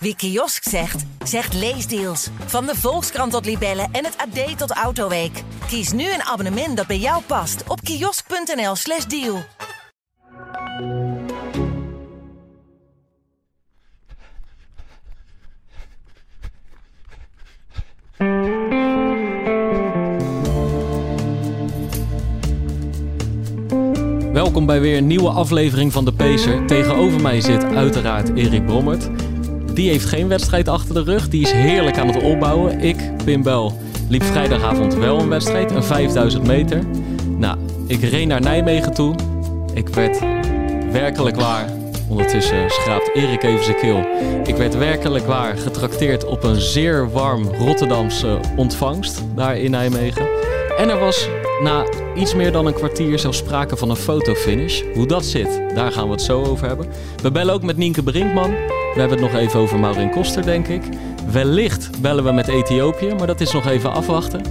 Wie kiosk zegt, zegt leesdeals. Van de Volkskrant tot Libellen en het AD tot Autoweek. Kies nu een abonnement dat bij jou past op kiosk.nl/slash deal. Welkom bij weer een nieuwe aflevering van de Pacer. Tegenover mij zit uiteraard Erik Brommert. Die heeft geen wedstrijd achter de rug. Die is heerlijk aan het opbouwen. Ik, Pim Bel, liep vrijdagavond wel een wedstrijd. Een 5000 meter. Nou, ik reed naar Nijmegen toe. Ik werd werkelijk waar... Ondertussen schraapt Erik even zijn keel. Ik werd werkelijk waar getrakteerd op een zeer warm Rotterdamse ontvangst daar in Nijmegen. En er was na iets meer dan een kwartier zelfs sprake van een fotofinish. Hoe dat zit, daar gaan we het zo over hebben. We bellen ook met Nienke Brinkman. We hebben het nog even over Maureen Koster, denk ik. Wellicht bellen we met Ethiopië, maar dat is nog even afwachten.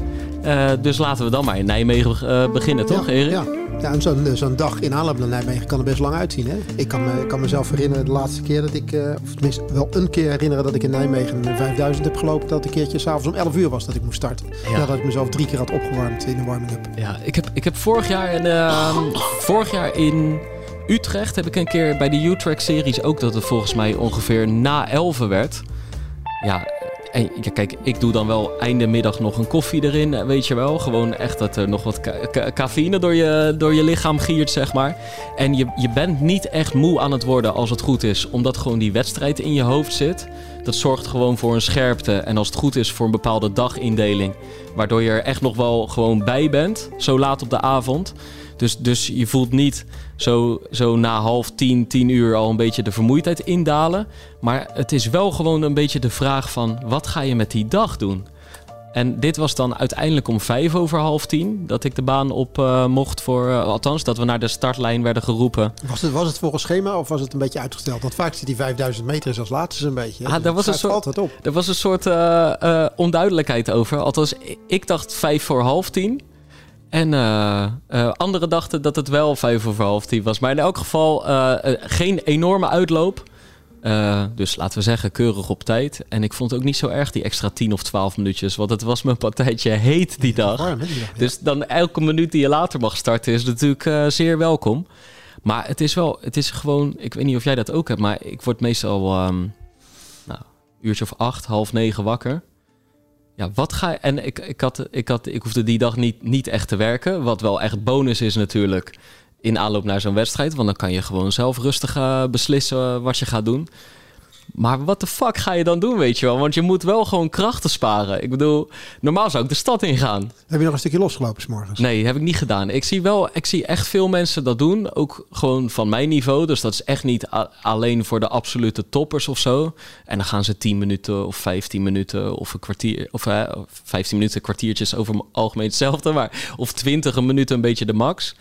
Uh, dus laten we dan maar in Nijmegen uh, beginnen, toch, ja, Erik? Ja, ja en zo'n zo'n dag in aanloop naar Nijmegen kan er best lang uitzien. Hè? Ik kan, me, kan mezelf herinneren de laatste keer dat ik, uh, of tenminste wel een keer herinneren dat ik in Nijmegen een 5000 heb gelopen. Dat een keertje s'avonds om 11 uur was dat ik moest starten. Ja. Nadat ik mezelf drie keer had opgewarmd in de warming-up. Ja, ik heb, ik heb vorig jaar in, vorig jaar in Utrecht heb ik een keer bij de U-Track-series ook dat het volgens mij ongeveer na 11 werd. Ja, en kijk, ik doe dan wel einde middag nog een koffie erin, weet je wel. Gewoon echt dat er nog wat ca cafeïne door je, door je lichaam giert, zeg maar. En je, je bent niet echt moe aan het worden als het goed is, omdat gewoon die wedstrijd in je hoofd zit. Dat zorgt gewoon voor een scherpte en als het goed is voor een bepaalde dagindeling. Waardoor je er echt nog wel gewoon bij bent, zo laat op de avond. Dus, dus je voelt niet zo, zo na half tien, tien uur al een beetje de vermoeidheid indalen. Maar het is wel gewoon een beetje de vraag van wat ga je met die dag doen? En dit was dan uiteindelijk om vijf over half tien dat ik de baan op uh, mocht voor, uh, althans dat we naar de startlijn werden geroepen. Was het, was het volgens schema of was het een beetje uitgesteld? Want vaak zit die 5000 meter is als laatste een beetje. Ah, daar was een soort, altijd op. Er was een soort uh, onduidelijkheid over. Althans, ik dacht vijf voor half tien. En uh, uh, anderen dachten dat het wel vijf over half tien was. Maar in elk geval uh, geen enorme uitloop. dus laten we zeggen, keurig op tijd. En ik vond het ook niet zo erg, die extra 10 of 12 minuutjes. Want het was mijn partijtje heet die dag. Warm, die dag ja. Dus dan elke minuut die je later mag starten is natuurlijk zeer welkom. Maar het is wel, het is gewoon, ik weet niet of jij dat ook hebt. Maar ik word meestal um, nou, uurtje of acht, half negen wakker. Ja, wat ga je. En ik, ik, had, ik, had, ik hoefde die dag niet, niet echt te werken. Wat wel echt bonus is natuurlijk. In aanloop naar zo'n wedstrijd. Want dan kan je gewoon zelf rustig beslissen wat je gaat doen. Maar wat de fuck ga je dan doen, weet je wel? Want je moet wel gewoon krachten sparen. Ik bedoel, normaal zou ik de stad ingaan. Heb je nog een stukje losgelopen s'morgens? Nee, heb ik niet gedaan. Ik zie wel, ik zie echt veel mensen dat doen. Ook gewoon van mijn niveau. Dus dat is echt niet alleen voor de absolute toppers of zo. En dan gaan ze 10 minuten of 15 minuten of een kwartier. Of uh, 15 minuten, kwartiertjes over het algemeen hetzelfde. Maar of 20 minuten een beetje de max.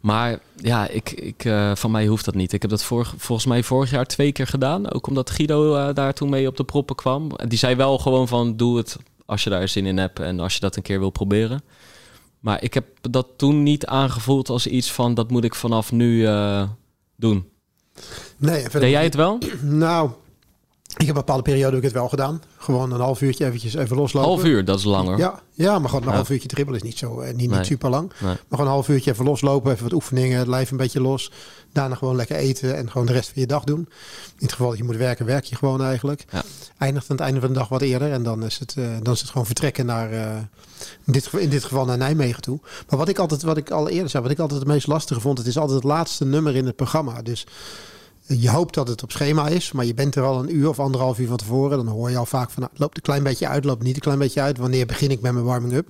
Maar ja, ik, ik, uh, van mij hoeft dat niet. Ik heb dat volgens mij vorig jaar twee keer gedaan. Ook omdat Guido uh, daar toen mee op de proppen kwam. Die zei wel gewoon van doe het als je daar zin in hebt en als je dat een keer wil proberen. Maar ik heb dat toen niet aangevoeld als iets van dat moet ik vanaf nu uh, doen. Nee, Deed jij het wel? Nou, ik heb een bepaalde periode ook het wel gedaan. Gewoon een half uurtje eventjes even loslopen. Half uur, dat is langer. Ja, ja maar gewoon een ja. half uurtje dribbelen is niet zo niet, niet nee. super lang. Nee. Maar gewoon een half uurtje even loslopen, even wat oefeningen, het lijf een beetje los. Daarna gewoon lekker eten en gewoon de rest van je dag doen. In het geval dat je moet werken, werk je gewoon eigenlijk. Ja. Eindigt aan het einde van de dag wat eerder. En dan is het, uh, dan is het gewoon vertrekken naar, uh, in, dit, in dit geval naar Nijmegen toe. Maar wat ik altijd, wat ik al eerder zei, wat ik altijd het meest lastige vond, het is altijd het laatste nummer in het programma. Dus je hoopt dat het op schema is, maar je bent er al een uur of anderhalf uur van tevoren. Dan hoor je al vaak van, nou, loopt een klein beetje uit, loopt niet een klein beetje uit. Wanneer begin ik met mijn warming-up?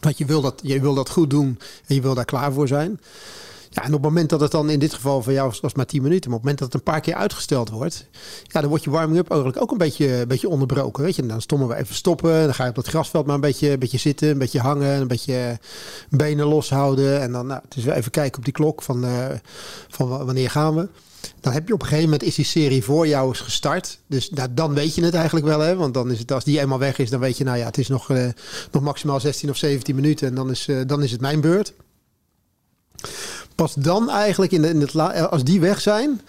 Want je wil, dat, je wil dat goed doen en je wil daar klaar voor zijn. Ja, en op het moment dat het dan in dit geval voor jou was, maar 10 minuten, maar op het moment dat het een paar keer uitgesteld wordt, ja, dan wordt je warming-up eigenlijk ook een beetje, een beetje onderbroken. Weet je, dan stommen we even stoppen, dan ga je op dat grasveld maar een beetje, een beetje zitten, een beetje hangen, een beetje benen loshouden. En dan nou, is weer even kijken op die klok van, uh, van wanneer gaan we. Dan heb je op een gegeven moment is die serie voor jou eens gestart. Dus nou, dan weet je het eigenlijk wel. Hè? Want dan is het, als die eenmaal weg is, dan weet je, nou ja, het is nog, uh, nog maximaal 16 of 17 minuten. En dan is, uh, dan is het mijn beurt. Pas dan eigenlijk, in, de, in het, als die weg zijn,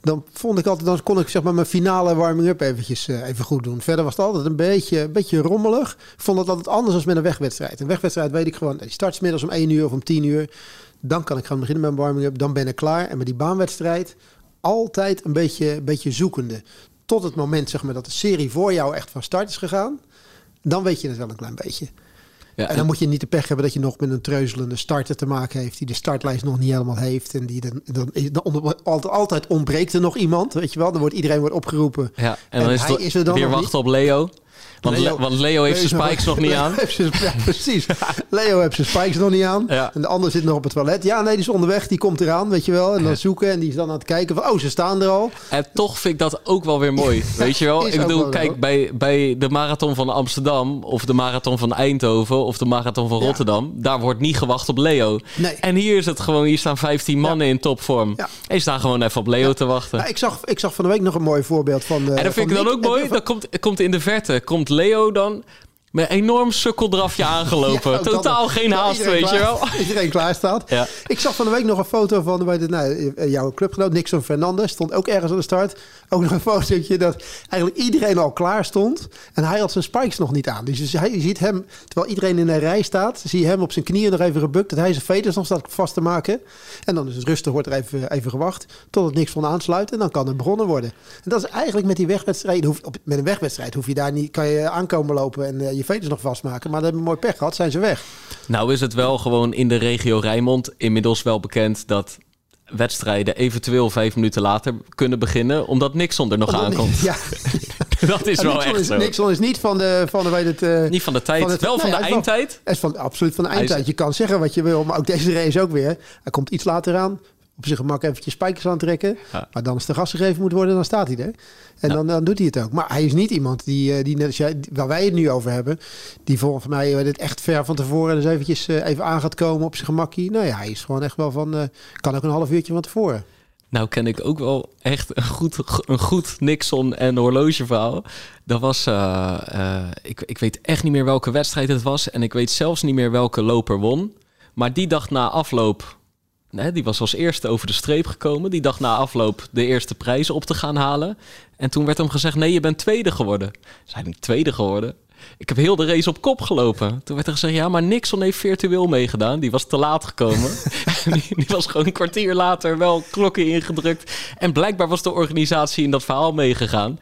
dan vond ik altijd, dan kon ik zeg maar mijn finale warming-up eventjes eh, even goed doen. Verder was het altijd een beetje, een beetje rommelig. Ik vond het altijd anders dan met een wegwedstrijd. Een wegwedstrijd weet ik gewoon, die start middags om 1 uur of om 10 uur. Dan kan ik gaan beginnen met mijn warming-up, dan ben ik klaar. En met die baanwedstrijd altijd een beetje, een beetje zoekende. Tot het moment zeg maar, dat de serie voor jou echt van start is gegaan. Dan weet je het wel een klein beetje. En dan moet je niet de pech hebben dat je nog met een treuzelende starter te maken heeft. Die de startlijst nog niet helemaal heeft. En die dan, dan, dan altijd, ontbreekt er nog iemand. Weet je wel, dan wordt iedereen wordt opgeroepen. ja, en en dan is hij het is er dan weer wachten op Leo. Want Leo- Le- want Leo heeft zijn spikes nog niet aan. heeft zijn- ja, precies. Leo heeft zijn spikes nog niet aan. Ja. En de ander zit nog op het toilet. Ja, nee, die is onderweg. Die komt eraan, weet je wel. En dan zoeken. En die is dan aan het kijken van... Oh, ze staan er al. En toch vind ik dat ook wel weer mooi. Weet je wel? Ik bedoel, kijk, bij, bij de marathon van Amsterdam... of de marathon van Eindhoven of de marathon van. Rotterdam... daar wordt niet gewacht op Leo. Nee. En hier is het gewoon... hier staan 15 mannen in topvorm. Ja. En je staat gewoon even op Leo te wachten. Ik, zag, ik zag van de week nog een mooi voorbeeld van... eh, en dat vind ik dan ook mooi. Dan komt, komt in de verte komt Leo dan... met een enorm sukkeldrafje aangelopen. Ja, ook dat Totaal geen haast, weet je wel. Iedereen klaar staat. Ja. Ik zag van de week nog een foto van bij de, nou, eh, jouw clubgenoot Nixon Fernandez. Stond ook ergens aan de start. Ook nog een fotootje dat eigenlijk iedereen al klaar stond. En hij had zijn spikes nog niet aan. Dus je, ziet hem, terwijl iedereen in een rij staat... zie je hem op zijn knieën nog even gebukt. Dat hij zijn veters nog staat vast te maken. En dan is het rustig, wordt er even, even gewacht. Totdat Nixon aansluit. En dan kan er begonnen worden. En dat is eigenlijk met die wegwedstrijd. hoef- Met een wegwedstrijd hoef je daar niet... kan je aankomen lopen en eh, je veters nog vastmaken. Maar dan hebben mooi pech gehad. Zijn ze weg. Nou is het wel gewoon in de regio Rijnmond inmiddels wel bekend dat wedstrijden eventueel vijf minuten later kunnen beginnen, omdat Nixon er nog aankomt. Ja, Dat is Ja, wel Nixon echt is, zo. Nixon is niet van de, van de, weet het, eh, Niet van de tijd, Van het- wel van de eindtijd. is van, absoluut van de eindtijd. Je kan zeggen wat je wil, maar ook deze race ook weer. Hij komt iets later aan, op zijn gemak eventjes spijkers aantrekken. Ja. Maar dan als de gas gegeven moet worden, dan staat hij er. En Ja. dan, dan doet hij het ook. Maar hij is niet iemand die, eh, die net als jij, waar wij het nu over hebben, die volgens mij eh, dit echt ver van tevoren dus eventjes eh, even aan gaat komen op zijn gemakkie. Nou ja, hij is gewoon echt wel van, kan ook een half uurtje van tevoren. Nou ken ik ook wel echt een goed, een goed Nixon en horlogeverhaal. Dat was, ik, ik weet echt niet meer welke wedstrijd het was. En ik weet zelfs niet meer welke loper won. Maar die dag na afloop, nee, die was als eerste over de streep gekomen. Die dag na afloop de eerste prijzen op te gaan halen. En toen werd hem gezegd, nee, je bent tweede geworden. Zijn ik tweede geworden? Ik heb heel de race op kop gelopen. Toen werd er gezegd, ja, maar Nixon heeft virtueel meegedaan. Die was te laat gekomen. die, die was gewoon een kwartier later wel klokken ingedrukt. En blijkbaar was de organisatie in dat verhaal meegegaan.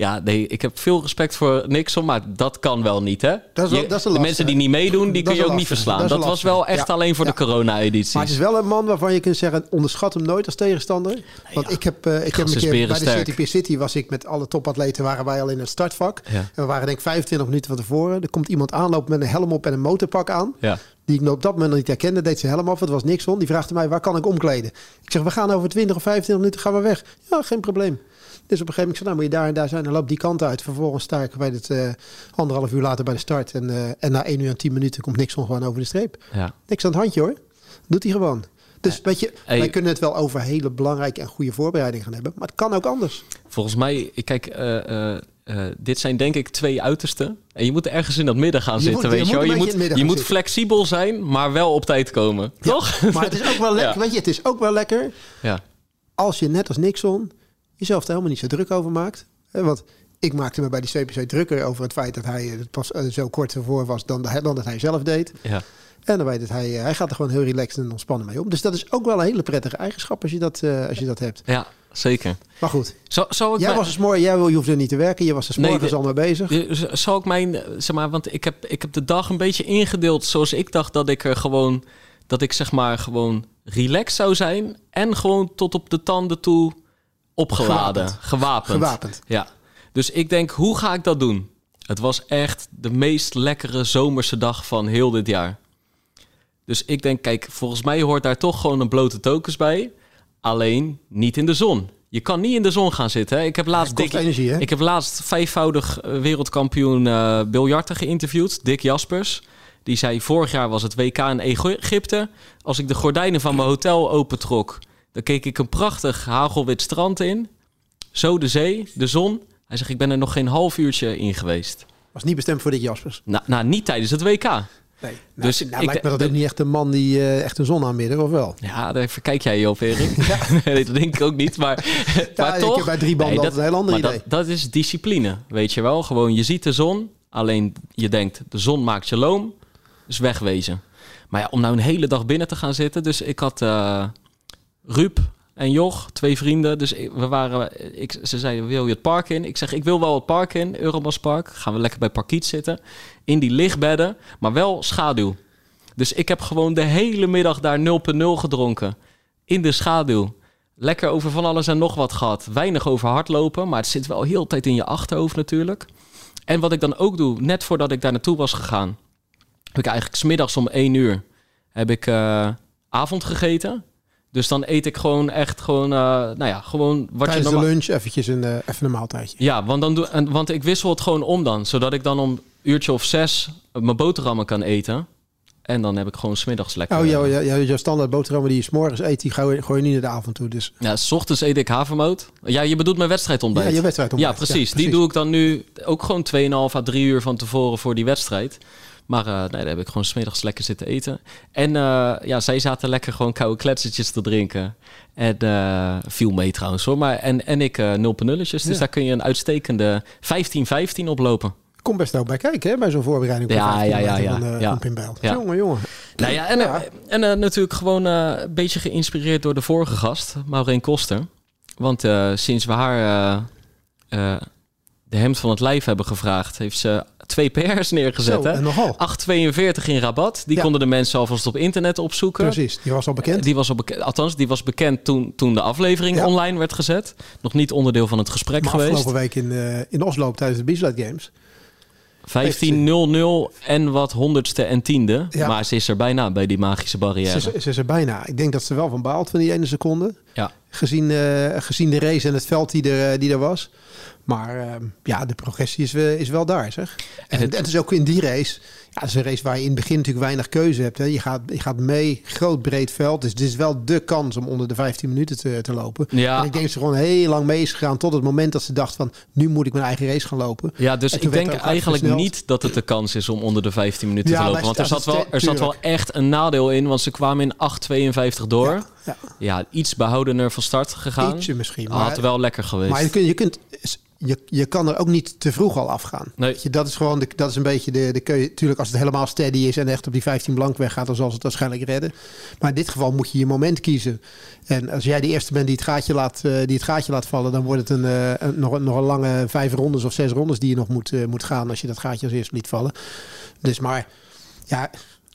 Ja, nee, ik heb veel respect voor Nixon, maar dat kan wel niet, hè? Dat is wel- Je- dat is de mensen die niet meedoen, die Dat kun je ook niet verslaan. Dat was wel echt Ja. alleen voor Ja. de corona-edities. Maar het is wel een man waarvan je kunt zeggen, onderschat hem nooit als tegenstander. Want ik heb, eh, ik heb een keer bij de. CTP City was ik met alle topatleten, waren wij al in het startvak. Ja. En we waren denk ik 25 minuten van tevoren. Er komt iemand aanlopen met een helm op en een motorpak aan. Ja. Die ik op dat moment nog niet herkende, deed zijn helm af. Het was Nixon. Die vraagde mij, waar kan ik omkleden? Ik zeg, we gaan over 20 of 25 minuten gaan we weg. Ja, geen probleem. Dus op een gegeven moment, ik zei, nou moet je daar en daar zijn. Dan loop die kant uit. Vervolgens sta ik bij het eh, anderhalf uur later bij de start. En, eh, en na 1 uur en 10 minuten komt Nixon gewoon over de streep. ja. Niks aan het handje hoor. Doet hij gewoon. Dus weet je, wij kunnen het wel over hele belangrijke en goede voorbereidingen gaan hebben. Maar het kan ook anders. Volgens mij, kijk, eh, dit zijn denk ik twee uitersten. En je moet ergens in dat midden gaan Je zitten, moet- weet je wel. Je moet, je moet flexibel zijn, maar wel op tijd komen. Toch? Maar het is ook wel lekker, Ja. weet je, het is ook wel lekker Ja. als je net als Nixon jezelf er helemaal niet zo druk over maakt. Want ik maakte me bij die CPC drukker over het feit dat hij eh, pas eh, zo kort ervoor was dan, de- dan dat hij zelf deed. ja. En dan weet het hij, eh, hij gaat er gewoon heel relaxed en ontspannen mee om. Dus dat is ook wel een hele prettige eigenschap als je dat, eh, als je dat hebt. Ja, zeker. Maar goed, zal ik jij mijn- was dus mooi, jij je hoefde niet te werken. Je was 's Nee, morgens de- al mee bezig. Dus Zal ik mijn, zeg maar, want ik heb, ik heb de dag een beetje ingedeeld zoals ik dacht dat ik er gewoon, dat ik zeg maar gewoon relaxed zou zijn en gewoon tot op de tanden toe opgeladen, Gewapend. gewapend. Gewapend. Ja. Dus ik denk, hoe ga ik dat doen? Het was echt de meest lekkere zomerse dag van heel dit jaar. Dus ik denk, kijk, volgens mij hoort daar toch gewoon een blote tokens bij. Alleen niet in de zon. Je kan niet in de zon gaan zitten. Hè? Ik heb laatst Dick- energie, hè? Ik heb laatst vijfvoudig eh, wereldkampioen eh biljarten geïnterviewd, Dick Jaspers. Die zei, vorig jaar was het WK in Egypte. Als ik de gordijnen van mijn hotel opentrok, dan keek ik een prachtig hagelwit strand in. Zo de zee, de zon. Hij zegt, ik ben er nog geen half uurtje in geweest. Was niet bestemd voor dit Jaspers. Nou, nou niet tijdens het WK. Nee, nou, Dus nou, ik- lijkt me dat ook niet echt een man die eh, echt een zon aanbidder, of wel? Ja, daar verkijk jij je op, Erik. nee, dat denk ik ook niet. Maar, maar ik toch. heb bij drie banden Nee, altijd een heel ander idee. Dat, dat is discipline, weet je wel. Gewoon, je ziet de zon. Alleen je denkt, de zon maakt je loom. Dus wegwezen. Maar ja, om nou een hele dag binnen te gaan zitten. Dus ik had eh Ruud en Joch, twee vrienden. Dus we waren, ik, ze zeiden, wil je het park in? Ik zeg, ik wil wel het park in, Eurobas Park. Gaan we lekker bij Parkiet zitten. In die lichtbedden, maar wel schaduw. Dus ik heb gewoon de hele middag daar 0.0 gedronken. In de schaduw. Lekker over van alles en nog wat gehad. Weinig over hardlopen, maar het zit wel heel de tijd in je achterhoofd natuurlijk. En wat ik dan ook doe, net voordat ik daar naartoe was gegaan... heb ik eigenlijk smiddags om 1 uur heb ik eh, avond gegeten. Dus dan eet ik gewoon echt gewoon, eh, nou ja, gewoon wat Tijdens je de normaal... lunch eventjes een, eh, even een maaltijdje. Ja, want, dan doe, en, want ik wissel het gewoon om dan. Zodat ik dan om uurtje of zes mijn boterhammen kan eten. En dan heb ik gewoon smiddags lekker... Oh, jouw, eh, jouw, jouw standaard boterhammen die je 's morgens eet, die gooi, gooi je niet naar de avond toe. Dus Ja, s ochtends eet ik havermout. Ja, je bedoelt mijn wedstrijdontbijt. ja, je wedstrijd Ja, precies. Die doe ik dan nu ook gewoon 2,5 à 3 uur van tevoren voor die wedstrijd. Maar eh, nee, daar heb ik gewoon smiddags lekker zitten eten. En eh, ja, zij zaten lekker gewoon koude kletsertjes te drinken. En eh, viel mee trouwens hoor. Maar, en, en ik eh 0 nulletjes. Dus Ja. daar kun je een uitstekende 15-15 oplopen. Kom best nou bij kijken, hè, bij zo'n voorbereiding. Ja, 15 ja, ja, ja. Van, Ja. van. Jongen, jongen. Nou ja, en, Ja. en natuurlijk gewoon een beetje geïnspireerd door de vorige gast, Maureen Koster. Want sinds we haar de hemd van het lijf hebben gevraagd, heeft ze twee PR's neergezet. Zo, hè? en nogal. 8,42 in rabat. Die Ja. konden de mensen alvast op internet opzoeken. Precies, die was al bekend. Die was al bekend, althans, die was bekend toen, toen de aflevering Ja. online werd gezet. Nog niet onderdeel van het gesprek maar geweest. afgelopen week in, eh, in Oslo tijdens de Beachlight Games. 15.00 en wat honderdste en tiende. Ja. Maar ze is er bijna bij die magische barrière. Ze, is- ze is er bijna. Ik denk dat ze wel van baalt van die ene seconde. Ja. Gezien, eh, gezien de race en het veld die er, eh, die er was. Maar eh, ja, de progressie is, eh, is wel daar, zeg. En, En het- het is ook in die race. Ja, het is een race waar je in het begin natuurlijk weinig keuze hebt. Hè. Je, gaat, je gaat mee, groot breed veld. Dus dit is wel de kans om onder de 15 minuten te, te lopen. Ja. En ik denk dat ze gewoon heel lang mee is gegaan tot het moment dat ze dacht van... nu moet ik mijn eigen race gaan lopen. Ja, dus ik denk eigenlijk versneld. niet dat het de kans is om onder de 15 minuten Ja, te lopen. Want er zat, wel, er zat wel echt een nadeel in, want ze kwamen in 8,52 door. Ja, Ja, ja. iets behoudener van start gegaan. Ietsje misschien. Had Maar, wel lekker geweest. maar je, kunt, je, kunt, je, je kan er ook niet te vroeg al afgaan. Nee. Je, dat is gewoon de, dat is een beetje de, de keuze. Tuurlijk, als het helemaal steady is en echt op die 15 blank weggaat, dan zal ze het waarschijnlijk redden. Maar in dit geval moet je je moment kiezen. En als jij de eerste bent die het gaatje laat, eh, die het gaatje laat vallen, dan wordt het een, eh, een, nog, een- nog een lange vijf rondes of zes rondes die je nog moet, eh, moet gaan als je dat gaatje als eerste liet vallen. Dus maar ja,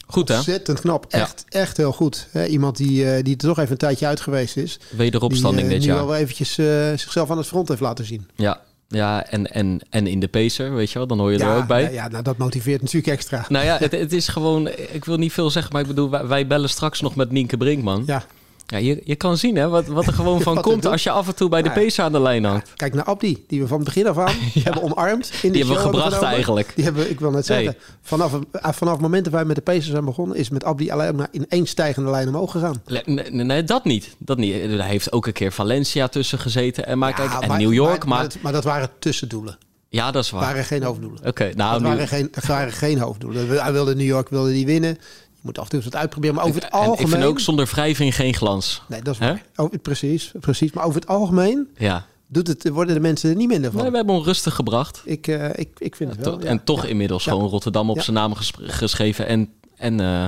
Goed hè? ontzettend knap. Ja. Echt, echt heel goed. Iemand die, eh, die er toch even een tijdje uit geweest is. Wederopstanding die, eh, dit jaar. al eventjes eh, zichzelf aan het front heeft laten zien. Ja, ja en, en, en in de pacer, weet je wel, dan hoor je er ook bij. nou Ja, nou, dat motiveert natuurlijk extra. Nou ja, het, het is gewoon, ik wil niet veel zeggen, maar ik bedoel, wij, wij bellen straks nog met Nienke Brinkman. Ja, Ja, je, je kan zien hè, wat, wat er gewoon van er komt als je af en toe bij de Nou pacer aan de lijn hangt. kijk naar Abdi, die we van het begin af aan hebben omarmd. In de Die hebben we gebracht eigenlijk. Die hebben, ik wil net Hey. zeggen, vanaf, eh, vanaf het moment dat wij met de Pacers zijn begonnen, is met Abdi alleen maar in één stijgende lijn omhoog gegaan. Nee, nee, nee, dat niet. Dat niet. Hij heeft ook een keer Valencia tussen gezeten. En, maar, Ja, kijk, en New York. Maar, Maar, dat, maar dat waren tussendoelen. ja, dat is waar. waren geen hoofddoelen. Oké, nou, dat, nu, waren geen, dat waren geen hoofddoelen. Hij wilde New York wilde die winnen. Moet af en toe wat uitproberen. Maar over het en algemeen... ik vind ook zonder wrijving geen glans. Nee, dat is waar. Over, precies, precies. Maar over het algemeen Ja. doet het, worden de mensen er niet minder van. Nee, we hebben hem rustig gebracht. Ik, eh, ik, ik vind het wel. Ja. en toch Ja. inmiddels gewoon Rotterdam op zijn naam ges- geschreven. En, en eh,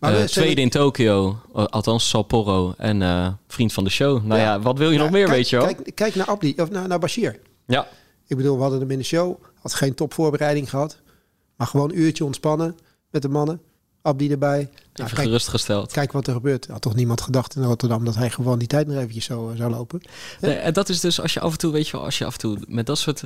Maar eh, we- tweede in Tokio. Oh, Althans, Sapporo. En vriend van de show. Nou ja, wat wil je nog meer, kijk, weet je wel? Kijk, kijk naar Abdi, of naar, naar Bashir. Ja. Ik bedoel, we hadden hem in de show. Had geen topvoorbereiding gehad. Maar gewoon een uurtje ontspannen met de mannen. Abdi erbij. Nou, Even kijk, gerustgesteld. kijk wat er gebeurt. Had toch niemand gedacht in Rotterdam dat hij gewoon die tijd nog eventjes zo eh, zou lopen. Nee, en dat is dus als je af en toe, weet je wel, als je af en toe met dat soort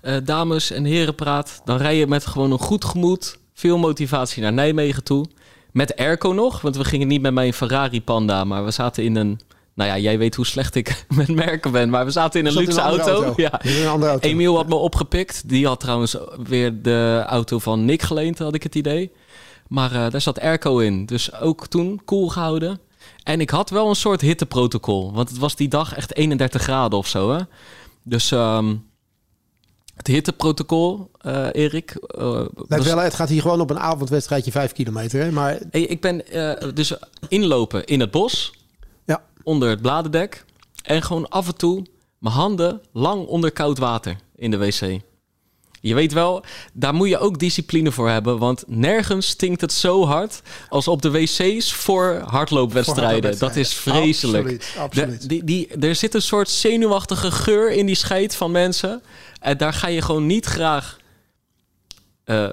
eh, dames en heren praat, dan rij je met gewoon een goed gemoed, veel motivatie naar Nijmegen toe. Met airco nog, want we gingen niet met mijn Ferrari Panda, maar we zaten in een, nou ja, jij weet hoe slecht ik met merken ben, maar we zaten in een in luxe een auto. Ja. In een andere auto. Emiel had me opgepikt. Die had trouwens weer de auto van Nick geleend, had ik het idee. Maar eh, daar zat airco in. Dus ook toen cool gehouden. En ik had wel een soort hitteprotocol. Want het was die dag echt 31 graden of zo. Hè? Dus ehm, het hitteprotocol, eh Erik. eh, was- wel, het gaat hier gewoon op een avondwedstrijdje 5 kilometer. Hè? Maar Hey, ik ben dus inlopen in het bos, ja, onder het bladerdek. En gewoon af en toe mijn handen lang onder koud water in de wc. Je weet wel, daar moet je ook discipline voor hebben. Want nergens stinkt het zo hard als op de wc's voor hardloopwedstrijden. Voor Dat is vreselijk. Absoluut, absoluut. De- die, die, er zit een soort zenuwachtige geur in die scheid van mensen. En daar ga je gewoon niet graag eh,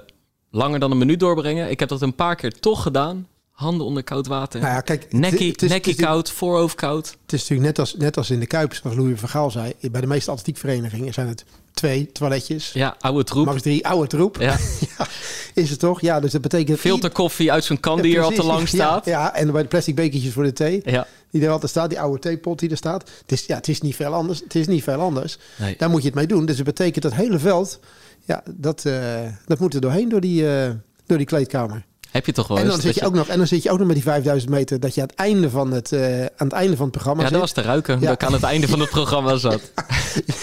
langer dan een minuut doorbrengen. Ik heb dat een paar keer toch gedaan. Handen onder koud water. Nou ja, kijk, nekkie nekkie koud, voorhoofd koud. Het is natuurlijk net als, net als in de Kuip, zoals Louis van Gaal zei. Bij de meeste atletiekverenigingen zijn het twee toiletjes. Ja, oude troep. Max drie, oude troep. Ja. Ja, is het toch? Ja, dus dat betekent... Filterkoffie uit zo'n kan die er al te lang staat. Ja, ja, en bij de plastic bekertjes voor de thee. Ja. Die er altijd staat, die oude theepot die er staat. Het is, ja, het is niet veel anders. Het is niet veel anders. Nee. Daar moet je het mee doen. Dus het betekent dat hele veld, ja, dat, eh, dat moet er doorheen door die, eh, door die kleedkamer. Heb je toch wel En dan, zit dat je ook nog, en dan zit je ook nog met die 5000 meter dat je aan het einde van het, eh, aan het, einde van het programma Ja, dat zit. was te ruiken. Ja. Dat ik aan het einde van het programma zat.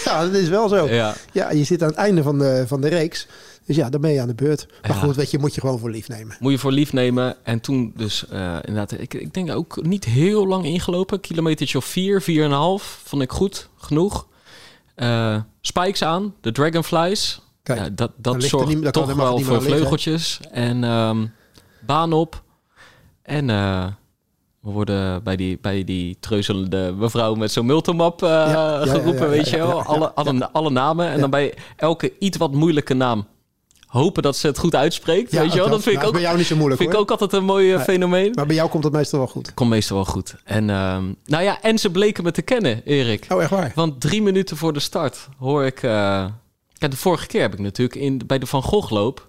Ja, dat is wel zo. Ja. Ja. je zit aan het einde van de, van de reeks. Dus ja, dan ben je aan de beurt. Maar Ja. goed, weet je, moet je gewoon voor lief nemen. Moet je voor lief nemen. En toen dus eh, inderdaad, ik, ik denk ook niet heel lang ingelopen. Kilometertje of vier, vier en een half. Vond ik goed, genoeg. Eh, spikes aan, de dragonflies. Kijk, ja, dat dat zorgt niet- kan toch wel niet voor meer liggen. vleugeltjes. En ehm, baan op. En eh, we worden bij die, bij die treuzelende mevrouw met zo'n multimap eh, ja, ja, geroepen, ja, weet ja, je wel. ja, ja, alle, alle, alle namen. En Ja. dan bij elke iets wat moeilijke naam hopen dat ze het goed uitspreekt. weet je wel, dat vind ik nou, ook bij jou niet zo moeilijk Vind ik hoor. ook altijd een mooi fenomeen. Maar bij jou komt het meestal wel goed. Komt meestal wel goed. En, ehm, nou ja, en ze bleken me te kennen, Erik. Oh, echt waar? Want drie minuten voor de start hoor ik... eh, Kijk, de vorige keer heb ik natuurlijk in, bij de Van Gogh loop...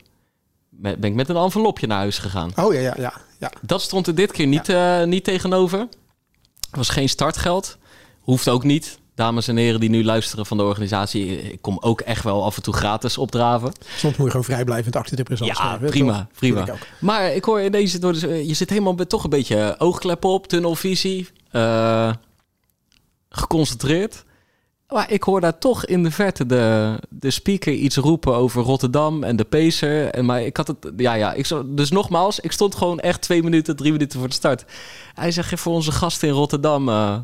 met- ben ik met een envelopje naar huis gegaan. Oh ja, ja, ja. ja. Dat stond er dit keer niet, eh, niet tegenover. Er was geen startgeld. Hoeft ook niet. Dames en heren die nu luisteren van de organisatie... ik kom ook echt wel af en toe gratis opdraven. Soms moet je gewoon vrijblijvend achter de présent Ja, prima, prima. Ik. Maar ik hoor in deze door je zit helemaal met toch een beetje oogkleppen op, tunnelvisie, eh, geconcentreerd. Maar ik hoor daar toch in de verte de, de speaker iets roepen over Rotterdam en de Pacer. En maar ik had het, ja, ja. Ik dus nogmaals, ik stond gewoon echt twee minuten, drie minuten voor de start. Hij zegt voor onze gast in Rotterdam, eh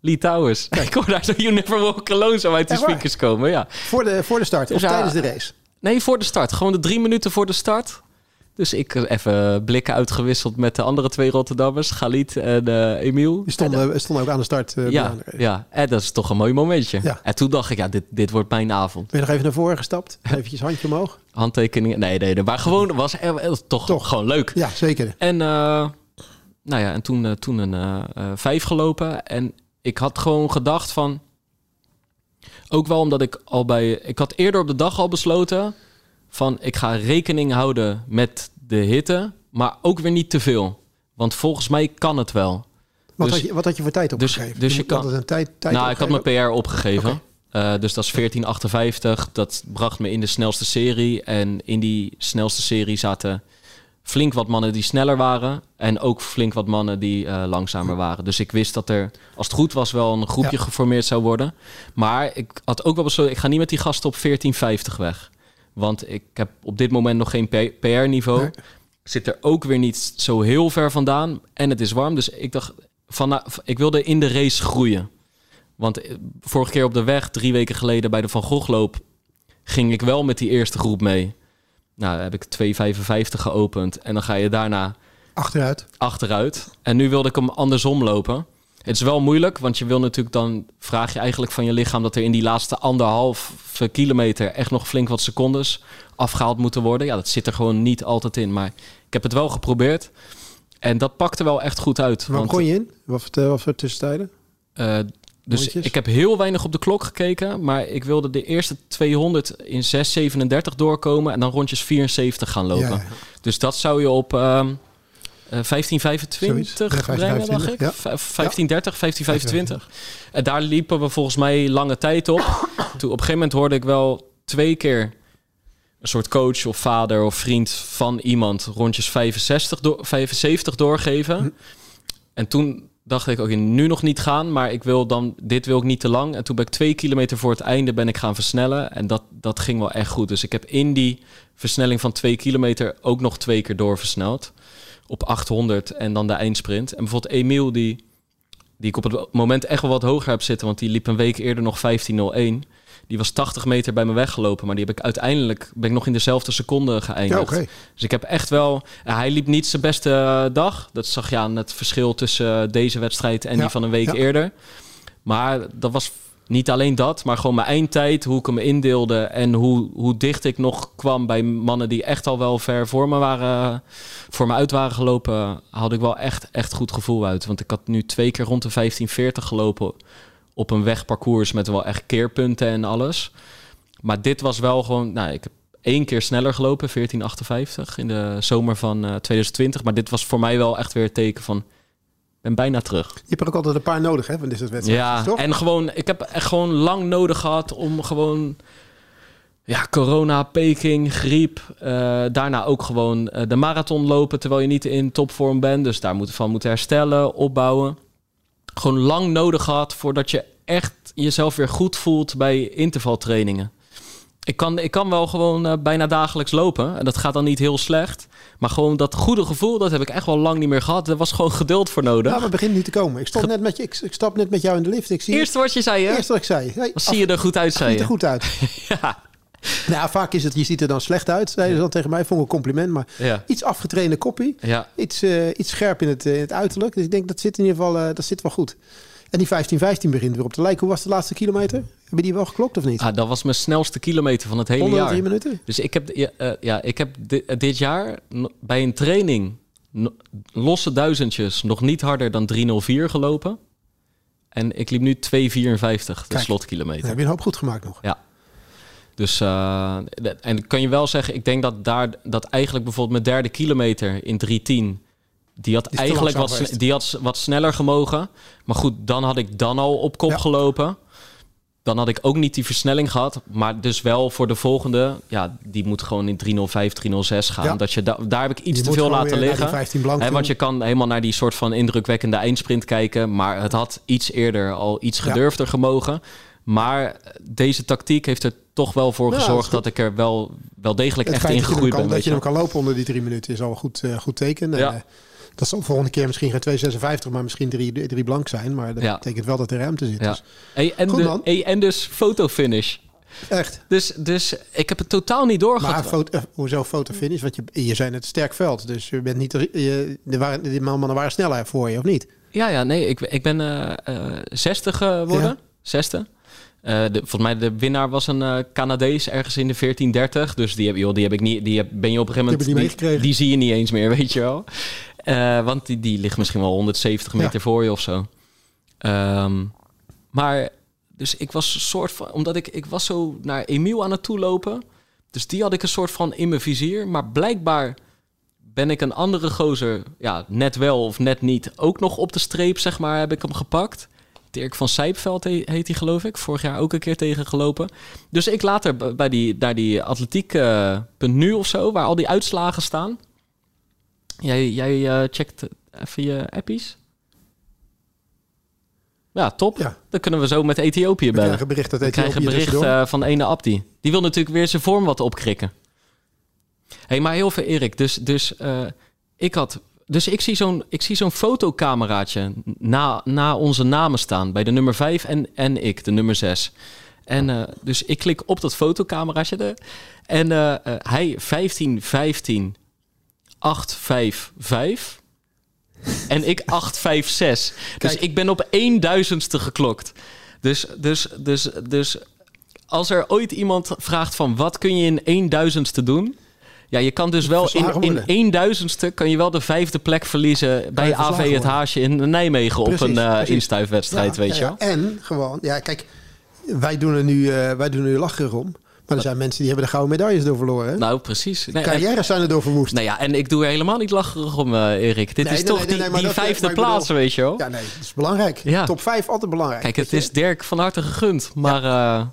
Lee Towers. Ik hoor daar zo You Never Walk Alone zo uit de speakers komen. Ja. Voor de, voor de start of ja, tijdens de race? Nee, voor de start. Gewoon de drie minuten voor de start. Dus ik eh, even blikken uitgewisseld met de andere twee Rotterdammers, Galit en eh Emiel. Die stonden, stonden ook aan de start. eh, ja, de ja, en dat is toch een mooi momentje. Ja. En toen dacht ik, ja, dit, dit wordt mijn avond. Ben je nog even naar voren gestapt? Eventjes handje omhoog? Handtekeningen, nee, nee, nee. Maar gewoon, was er, eh, toch, Toch. gewoon leuk. Ja, zeker. En, eh, nou ja, en toen, eh, toen een eh, eh, vijf gelopen. En ik had gewoon gedacht van... Ook wel omdat ik al bij... Ik had eerder op de dag al besloten... van ik ga rekening houden met de hitte... maar ook weer niet te veel. Want volgens mij kan het wel. Wat, Dus- had, je, wat had je voor tijd dus- opgegeven? dus je moet kan- een tijd, tijd nou, ik had mijn. PR opgegeven. Eh, dus dat is 1458. Dat bracht me in de snelste serie. En in die snelste serie zaten flink wat mannen die sneller waren. En ook flink wat mannen die eh, langzamer waren. Dus ik wist dat er, als het goed was, wel een groepje Ja. geformeerd zou worden. Maar ik had ook wel besloten, ik ga niet met die gasten op 1450 weg. Want ik heb op dit moment nog geen PR-niveau. Nee. Zit er ook weer niet zo heel ver vandaan. En het is warm. Dus ik dacht, van, ik wilde in de race groeien. Want eh, vorige keer op de weg, drie weken geleden bij de Van Gogh loop, ging ik wel met die eerste groep mee. Nou, heb ik 2,55 geopend en dan ga je daarna Achteruit. achteruit. En nu wilde ik hem andersom lopen. Het is wel moeilijk, want je wil natuurlijk dan vraag je eigenlijk van je lichaam dat er in die laatste anderhalve kilometer echt nog flink wat secondes afgehaald moeten worden. Ja, dat zit er gewoon niet altijd in, maar ik heb het wel geprobeerd. En dat pakte wel echt goed uit. Waar want- begon je in? Wat voor, wat voor tussentijden? eh, dus ik heb heel weinig op de klok gekeken, maar ik wilde de eerste 200 in 6,37 doorkomen en dan rondjes 74 gaan lopen. Ja. Dus dat zou je op ehm eh, 1525 Zoiets. Ja, brengen, dacht ik. 1525, ja. Vijf- 1530, 1525. En daar liepen we volgens mij lange tijd op. Toen op een gegeven moment hoorde ik wel twee keer een soort coach of vader of vriend van iemand rondjes 65 door, 75 doorgeven. Hm. En toen dacht ik, oké, nu nog niet gaan, maar ik wil dan, dit wil ik niet te lang. En toen ben ik twee kilometer voor het einde ben ik gaan versnellen. En dat, dat ging wel echt goed. Dus ik heb in die versnelling van twee kilometer ook nog twee keer doorversneld. Op 800 en dan de eindsprint. En bijvoorbeeld Emiel, die, die ik op het moment echt wel wat hoger heb zitten, want die liep een week eerder nog 15.01. Die was 80 meter bij me weggelopen, maar die heb ik uiteindelijk ben ik nog in dezelfde seconde geëindigd. Ja. Dus ik heb echt wel. ja, hij liep niet zijn beste eh, dag. Dat zag je aan het verschil tussen eh, deze wedstrijd en Ja, die van een week ja. eerder. Maar dat was niet alleen dat, maar gewoon mijn eindtijd, hoe ik hem indeelde en hoe, hoe dicht ik nog kwam bij mannen die echt al wel ver voor me waren, voor me uit waren gelopen, had ik wel echt, echt goed gevoel uit. Want ik had nu twee keer rond de 1540 gelopen op een wegparcours met wel echt keerpunten en alles. Maar dit was wel gewoon, nou, ik heb één keer sneller gelopen, 1458 in de zomer van eh, 2020. Maar dit was voor mij wel echt weer het teken van, ben bijna terug. Je hebt er ook altijd een paar nodig, hè, van dit soort wedstrijden. Ja, toch? en gewoon, ik heb echt gewoon lang nodig gehad om gewoon, ja, corona, Peking, griep, eh, daarna ook gewoon eh, de marathon lopen terwijl je niet in topvorm bent. Dus daar moet van moeten herstellen, opbouwen. Gewoon lang nodig gehad voordat je echt jezelf weer goed voelt bij intervaltrainingen. Ik kan, ik kan wel gewoon eh, bijna dagelijks lopen. En dat gaat dan niet heel slecht. Maar gewoon dat goede gevoel, dat heb ik echt wel lang niet meer gehad. Er was gewoon geduld voor nodig. Ja, maar het begint nu te komen. Ik, stop net met je, ik, ik stap net met jou in de lift. Ik zie Eerste wat je zei, hè? Eerst wat ik zei. Zie je er goed uit, zei ziet er je. goed uit. Ja. Nou, vaak is het, je ziet er dan slecht uit, zeiden ze dan tegen mij. Vond ik een compliment, maar Ja. iets afgetrainde koppie. Ja. Iets, eh, iets scherp in het, eh, in het uiterlijk. Dus ik denk, dat zit in ieder geval eh, dat zit wel goed. En die 15-15 begint weer op te lijken. Hoe was de laatste kilometer? Heb je die wel geklokt of niet? Ah, dat was mijn snelste kilometer van het hele jaar. minuten? Dus ik heb, ja, eh, ja, ik heb eh, dit jaar bij een training no- losse duizendjes nog niet harder dan 304 gelopen. En ik liep nu 254 de Kijk. slotkilometer. Heb je een hoop goed gemaakt nog. Ja. Dus, de- en kan je wel zeggen, ik denk dat daar, dat eigenlijk bijvoorbeeld mijn derde kilometer in 310, die had eigenlijk wat, geweest. die had wat sneller gemogen. Maar goed, dan had ik dan al op kop Ja. gelopen. Dan had ik ook niet die versnelling gehad. Maar dus wel voor de volgende, ja, die moet gewoon in 305, 306 gaan. Ja. Dat je da- daar heb ik iets Je te veel laten liggen. 15 blank Hè, toe. want je kan helemaal naar die soort van indrukwekkende eindsprint kijken. Maar het had iets eerder al iets Ja. gedurfder gemogen. Maar deze tactiek heeft er toch wel voor Ja, gezorgd dat ik er wel, wel degelijk Het echt in gegroeid ben. dat je hem wel. kan lopen onder die drie minuten is al een goed, eh, goed teken. En, Ja. eh, dat zal de volgende keer misschien geen 256, maar misschien drie, drie blank zijn. Maar dat Ja. betekent wel dat er ruimte zit. Ja. Dus Hey, en, Goed, de, hey, en dus fotofinish. echt. Dus, dus ik heb het totaal niet doorgehad. Maar foto, eh, hoezo fotofinish? Want je, je zijn het sterk veld. Dus je bent niet, je, er waren, die mannen waren sneller voor je, of niet? Ja, ja, nee, ik, ik ben eh eh 60 geworden. Ja. Zesde. Eh, de, volgens mij de winnaar was een eh, Canadees ergens in de 1430. Dus die heb, joh, die heb ik niet. Die heb, ben je op een gegeven Die moment. niet meegekregen. die zie je niet eens meer, weet je wel. Eh, want die, die ligt misschien wel 170 meter Ja. voor je of zo. Ehm, maar dus ik was een soort van. Omdat ik, ik was zo naar Emiel aan het toelopen. Dus die had ik een soort van in mijn vizier. Maar blijkbaar ben ik een andere gozer, ja, net wel of net niet, ook nog op de streep, zeg maar, heb ik hem gepakt. Dirk van Sijpveld he- heet hij, geloof ik. Vorig jaar ook een keer tegen gelopen. Dus ik later bij die, naar die atletiek eh, punt nu of zo, waar al die uitslagen staan. Jij, jij eh, checkt even je appies. Ja, top. Ja. Dan kunnen we zo met Ethiopië We bellen. krijgen bericht dat We krijgen bericht eh, van ene Abdi. Die wil natuurlijk weer zijn vorm wat opkrikken. Hé, hey, maar heel veel Erik. Dus, dus eh, ik had... Dus ik zie zo'n, ik zie zo'n fotocameraatje na, na onze namen staan. Bij de nummer 5 en, en ik, de nummer 6. En dus ik klik op dat fotocameraatje. De, en hij 15, 15, 8, 5, 5. En ik 8, 5, 6. Dus ik ben op 1000ste geklokt. Dus, dus, dus, dus als er ooit iemand vraagt van wat kun je in 1000ste doen? Ja, je kan dus wel in, in worden. 1000ste kan je wel de vijfde plek verliezen bij AV Het. Haasje in Nijmegen op een precies. instuifwedstrijd, Ja, weet ja, je wel. ja. En gewoon, ja, kijk, wij doen er nu, eh, wij doen er nu lachen om. Maar er zijn mensen die hebben de gouden medailles door verloren. Hè? Nou, precies. Nee, Carrières zijn er door verwoest. nou ja, en ik doe er helemaal niet lacherig om, eh, Erik. Dit Nee, is nee, toch die, die vijfde bedoel- plaats, weet je wel. Ja, nee, dat is belangrijk. Ja. Top 5 altijd belangrijk. Kijk, het is Dirk van harte gegund. Maar eh,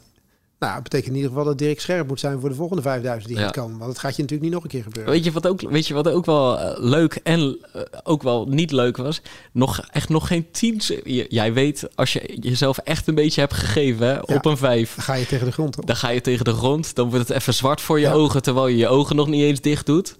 Nou, dat betekent in ieder geval dat Dirk scherp moet zijn voor de volgende 5000 die Ja. gaat komen. Want dat gaat je natuurlijk niet nog een keer gebeuren. Weet je wat ook, weet je wat ook wel eh, leuk en eh, ook wel niet leuk was? Nog, echt nog geen tien... Jij weet, als je jezelf echt een beetje hebt gegeven hè, Ja. op een vijf... Dan ga je tegen de grond op. Dan ga je tegen de grond, dan wordt het even zwart voor je Ja. ogen... terwijl je je ogen nog niet eens dicht doet.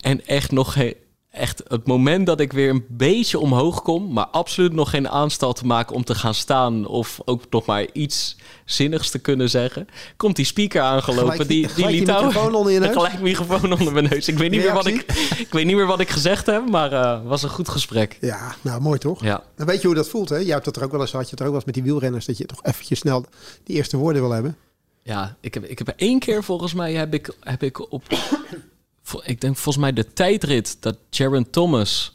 En echt nog geen... Echt het moment dat ik weer een beetje omhoog kom... maar absoluut nog geen aanstal te maken om te gaan staan... of ook nog maar iets zinnigs te kunnen zeggen... komt die speaker aangelopen. Gelijk- die, die gelijk die microfoon onder je neus? Gelijk microfoon onder mijn neus. Ik weet niet, meer wat ik, ik weet niet meer wat ik gezegd heb... maar het was een goed gesprek. Ja, nou mooi toch? Ja. Dan weet je hoe dat voelt, hè? Jij hebt dat er ook wel eens, had je het er ook wel eens met die wielrenners... dat je toch eventjes snel die eerste woorden wil hebben. Ja, ik heb, ik heb één keer volgens mij heb ik, heb ik op. Ik denk volgens mij de tijdrit dat Jaron Thomas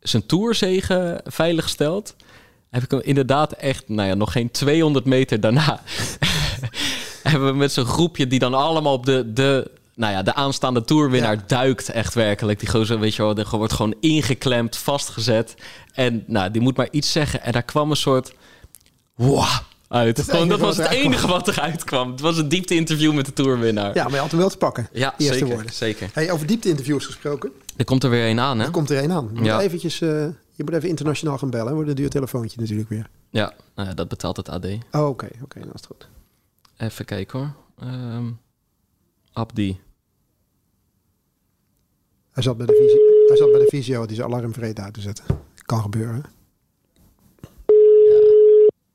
zijn tourzegen veilig stelt. Heb ik hem inderdaad echt, nou ja, nog geen 200 meter daarna. hebben we met zo'n groepje die dan allemaal op de, de, nou ja, de aanstaande tourwinnaar Ja. duikt. Echt werkelijk. Die gozer, weet je wel, die wordt gewoon ingeklemd, vastgezet. En nou, die moet maar iets zeggen. En daar kwam een soort. Wow, uit. Dat is het Gewoon, dat was het enige wat eruit kwam. Het was een diepte-interview met de tourwinnaar. Ja, maar je had hem wel te pakken. Ja, die eerste zeker, woorden. zeker. Hey, over diepte-interviews gesproken. Er komt er weer een aan, hè? Er komt er één aan. Je moet, Ja. eventjes, eh, je moet even internationaal gaan bellen. Wordt een duur telefoontje natuurlijk weer. Ja, nou ja, dat betaalt het AD. Oh, oké. Oké, dan is het goed. Even kijken hoor. Ehm, Abdi. Hij zat bij de visio, hij zat bij de visio die zijn alarm vreed uit te zetten. Kan gebeuren.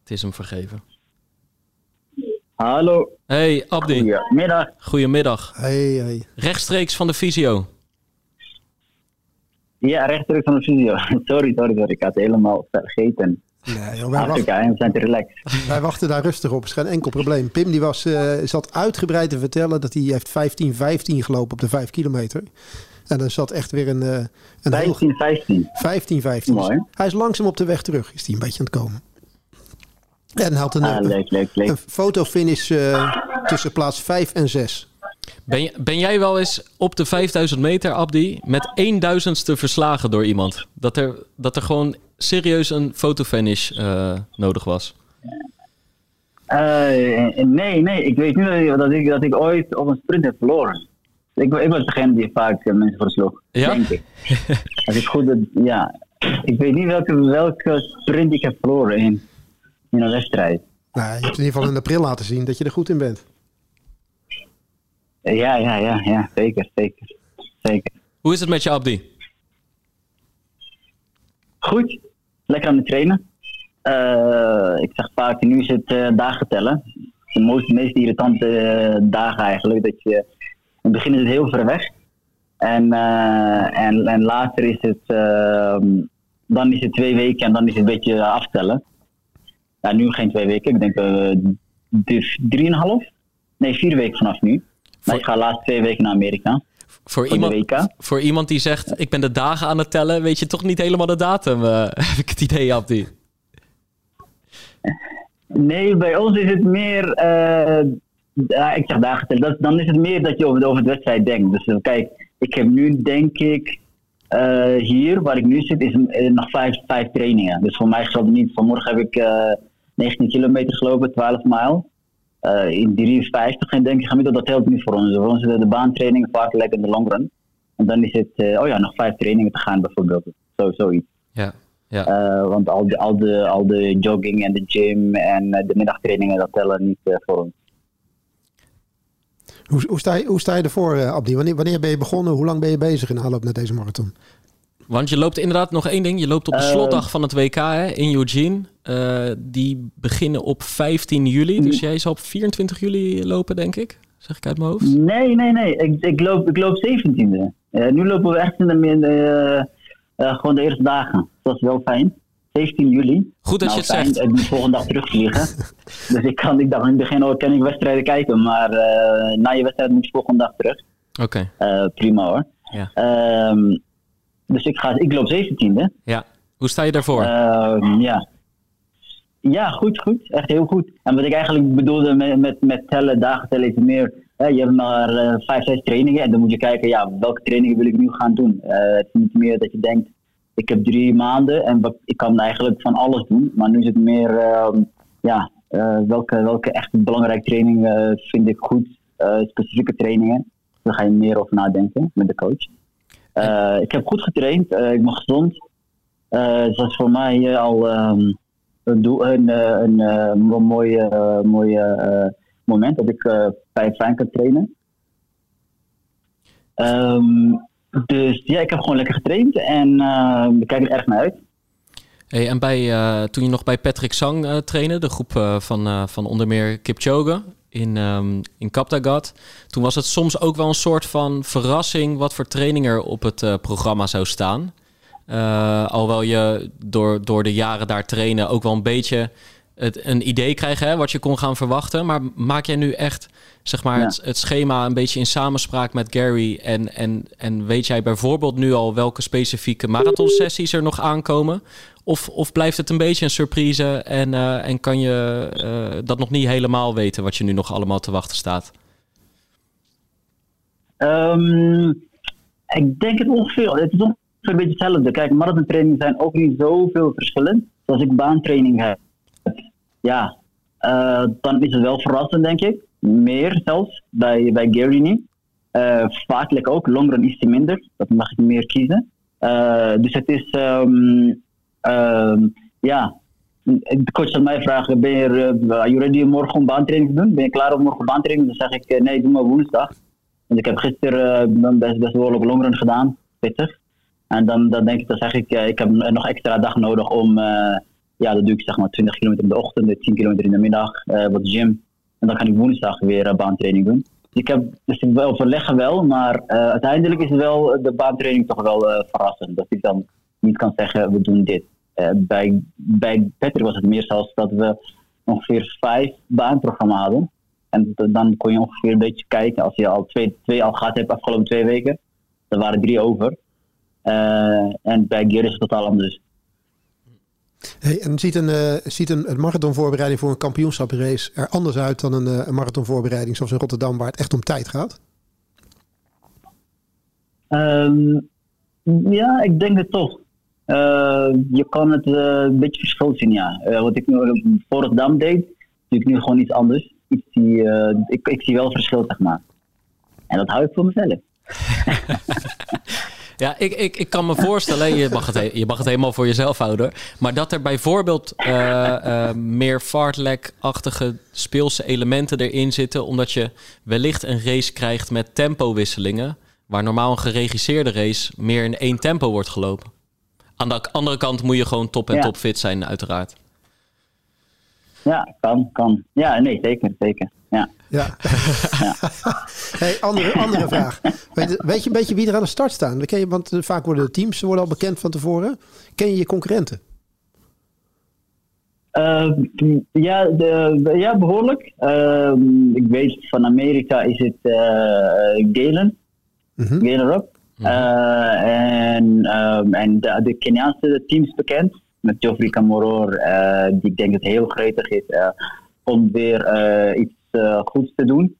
Het is hem vergeven. Hallo, Hey Abdi. goedemiddag. Goedemiddag. Hey, hey. Rechtstreeks van de visio. Ja, rechtstreeks van de studio. Sorry, sorry, sorry. Ik had het helemaal vergeten. Nee, joh, wij, Afrika, we zijn te relaxed. wij wachten daar rustig op. Het is geen enkel probleem. Pim die was, eh, zat uitgebreid te vertellen dat hij heeft 15-15 gelopen op de 5 kilometer. En er zat echt weer een, eh een heel 15, 15. 15, 15. Mooi. Hij is langzaam op de weg terug, is hij een beetje aan het komen. En had een, Ah, leuk, leuk, een leuk. fotofinish eh, tussen plaats 5 en 6. Ben, ben jij wel eens op de 5000 meter, Abdi, met 1000ste verslagen door iemand? Dat er, dat er gewoon serieus een fotofinish eh, nodig was? Eh, nee, nee. Ik weet niet dat ik, dat ik ooit op een sprint heb verloren. Ik, ik was degene die vaak mensen versloeg. Ja? Denk ik. Als ik goed... Ja. Ik weet niet welke, welke sprint ik heb verloren in, in een wedstrijd. Nou, je hebt in ieder geval in april laten zien dat je er goed in bent. Ja, ja, ja, ja. Zeker, zeker. Zeker. Hoe is het met je, Abdi? Goed, lekker aan het trainen. Eh, ik zeg vaak, nu is het eh, dagen tellen. De meest, meest irritante eh, dagen eigenlijk. Dat je, in het begin is het heel ver weg. En, eh, en, en later is het, ehm, dan is het twee weken en dan is het een beetje aftellen. Ja, nu geen twee weken, ik denk drie- drieënhalf. Nee, vier weken vanaf nu. Maar ik ga de laatste twee weken naar Amerika. Voor iemand, voor iemand die zegt, ik ben de dagen aan het tellen, weet je toch niet helemaal de datum, eh, heb ik het idee, Abdi. Nee, bij ons is het meer. eh, ik zeg dagen tellen. Dat, dan is het meer dat je over de, over de wedstrijd denkt. Dus kijk, ik heb nu denk ik. hier waar ik nu zit, is nog vijf, vijf trainingen. Dus voor mij geldt het niet. Vanmorgen heb ik 19 kilometer gelopen, 12 mijl. Eh, in 53 en denk ik gemiddeld, dat telt niet voor ons. Voor ons is de baantrainingen vaak lekker in de long run. En dan is het, eh, oh ja, nog vijf trainingen te gaan bijvoorbeeld. Zo, zoiets. Ja, ja. Eh, want al de, al, de, al de jogging en de gym en de middagtrainingen, dat tellen niet voor ons. Hoe, hoe, sta, je, hoe sta je ervoor, Abdi? Wanneer, wanneer ben je begonnen? Hoe lang ben je bezig in aanloop naar deze marathon? Want je loopt inderdaad nog één ding. Je loopt op de Eh, slotdag van het WK hè, in Eugene. Eh, die beginnen op 15 juli. Dus jij zal op 24 juli lopen, denk ik. Zeg ik uit mijn hoofd. Nee, nee, nee. Ik, ik, loop, ik loop 17e. Eh, nu lopen we echt in de, in de, eh, gewoon de eerste dagen. Dat is wel fijn. 17 juli. Goed dat Nou, je het fijn, zegt. Ik moet volgende dag terugvliegen. dus ik kan, ik dacht in het begin ook, kan ik wedstrijden kijken. Maar na je wedstrijd moet je volgende dag terug. Oké, prima hoor. ja. Ehm, dus ik, ga, ik loop 17e. ja. Hoe sta je daarvoor? Ehm, ja. ja, goed, goed. Echt heel goed. En wat ik eigenlijk bedoelde met, met, met tellen, dagen tellen, is meer. Hè, je hebt maar eh, vijf, zes trainingen en dan moet je kijken, ja, welke trainingen wil ik nu gaan doen. Eh, het is niet meer dat je denkt, ik heb drie maanden en wat- ik kan eigenlijk van alles doen. Maar nu is het meer, ehm, ja, welke, welke echt belangrijke trainingen vind ik goed, specifieke trainingen. Daar ga je meer over nadenken met de coach. Ik heb goed getraind, ik ben gezond. dus dat is voor mij al um, een, een, een, mooi, moment dat ik bij fijn kan trainen. Um, dus ja, ik heb gewoon lekker getraind en uh, ik kijk er erg naar uit. Hey, en bij, uh, toen je nog bij Patrick Sang uh, trainde, de groep van, van onder meer Kipchoge in, um, in Kaptagat, toen was het soms ook wel een soort van verrassing wat voor training er op het programma zou staan. alhoewel je door, door de jaren daar trainen ook wel een beetje het, een idee krijgen hè, wat je kon gaan verwachten. Maar maak jij nu echt zeg maar, het, het, schema een beetje in samenspraak met Gary? En, en, en weet jij bijvoorbeeld nu al welke specifieke marathonsessies er nog aankomen? Of, of blijft het een beetje een surprise en, uh, en kan je uh, dat nog niet helemaal weten wat je nu nog allemaal te wachten staat? Um, ik denk het ongeveer. Het is ongeveer een beetje hetzelfde. Kijk, marathontrainingen zijn ook niet zoveel verschillend. Als ik baantraining heb, ja, uh, dan is het wel verrassend, denk ik meer zelfs, bij, bij Gary niet. Uh, vaak ook, longrun iets minder, dat mag ik meer kiezen. Uh, dus het is, um, um, ja, de coach zal mij vragen, ben je, you ready om morgen baantraining te doen? Ben je klaar om morgen baantraining? Dan zeg ik, nee, doe maar woensdag. Want ik heb gisteren best, best behoorlijk longrun gedaan, pittig. En dan, dan denk ik, dan zeg ik, ik heb nog extra dag nodig om, ja, dat doe ik zeg maar 20 kilometer in de ochtend, 10 kilometer in de middag, wat gym. En dan kan ik woensdag weer uh, baantraining doen. Dus ik heb, dus ik overleggen wel, maar uh, uiteindelijk is wel de baantraining toch wel verrassend. Dat ik dan niet kan zeggen, we doen dit. bij, bij Patrick was het meer zelfs dat we ongeveer vijf baanprogramma's hadden. En dan kon je ongeveer een beetje kijken, als je al twee, twee al gehad hebt afgelopen twee weken, er waren drie over. en bij Gear is het totaal anders. Hey, en ziet een, uh, ziet een, een marathonvoorbereiding voor een kampioenschaprace er anders uit dan een, uh, een marathonvoorbereiding zoals in Rotterdam, waar het echt om tijd gaat? Um, ja, ik denk het toch. Uh, je kan het een beetje verschil zien, ja. wat ik nu voor Rotterdam deed, doe ik nu gewoon iets anders. Ik zie, ik, ik zie wel verschil, zeg maar. En dat hou ik voor mezelf. Ja, ik, ik, ik kan me voorstellen, je mag, het, je mag het helemaal voor jezelf houden. Maar dat er bijvoorbeeld uh, uh, meer fartlek-achtige speelse elementen erin zitten. Omdat je wellicht een race krijgt met tempowisselingen. Waar normaal een geregisseerde race meer in één tempo wordt gelopen. Aan de andere kant moet je gewoon top en ja. top fit zijn, uiteraard. Ja, kan, kan. Ja, nee, zeker, zeker. Ja. Ja. ja. hey, andere, andere vraag. Weet, weet, je een beetje wie er aan de start staan? Ken je, want eh, vaak worden de teams worden al bekend van tevoren. Ken je je concurrenten? Uh, ja, de, ja, behoorlijk. Uh, ik weet van Amerika is het uh, Galen. Mm -hmm. Galen Rock. Mm -hmm. en um, en de, de Keniaanse teams bekend. Met Geoffrey Kamoror, die ik denk dat heel gretig is om weer iets goeds te doen.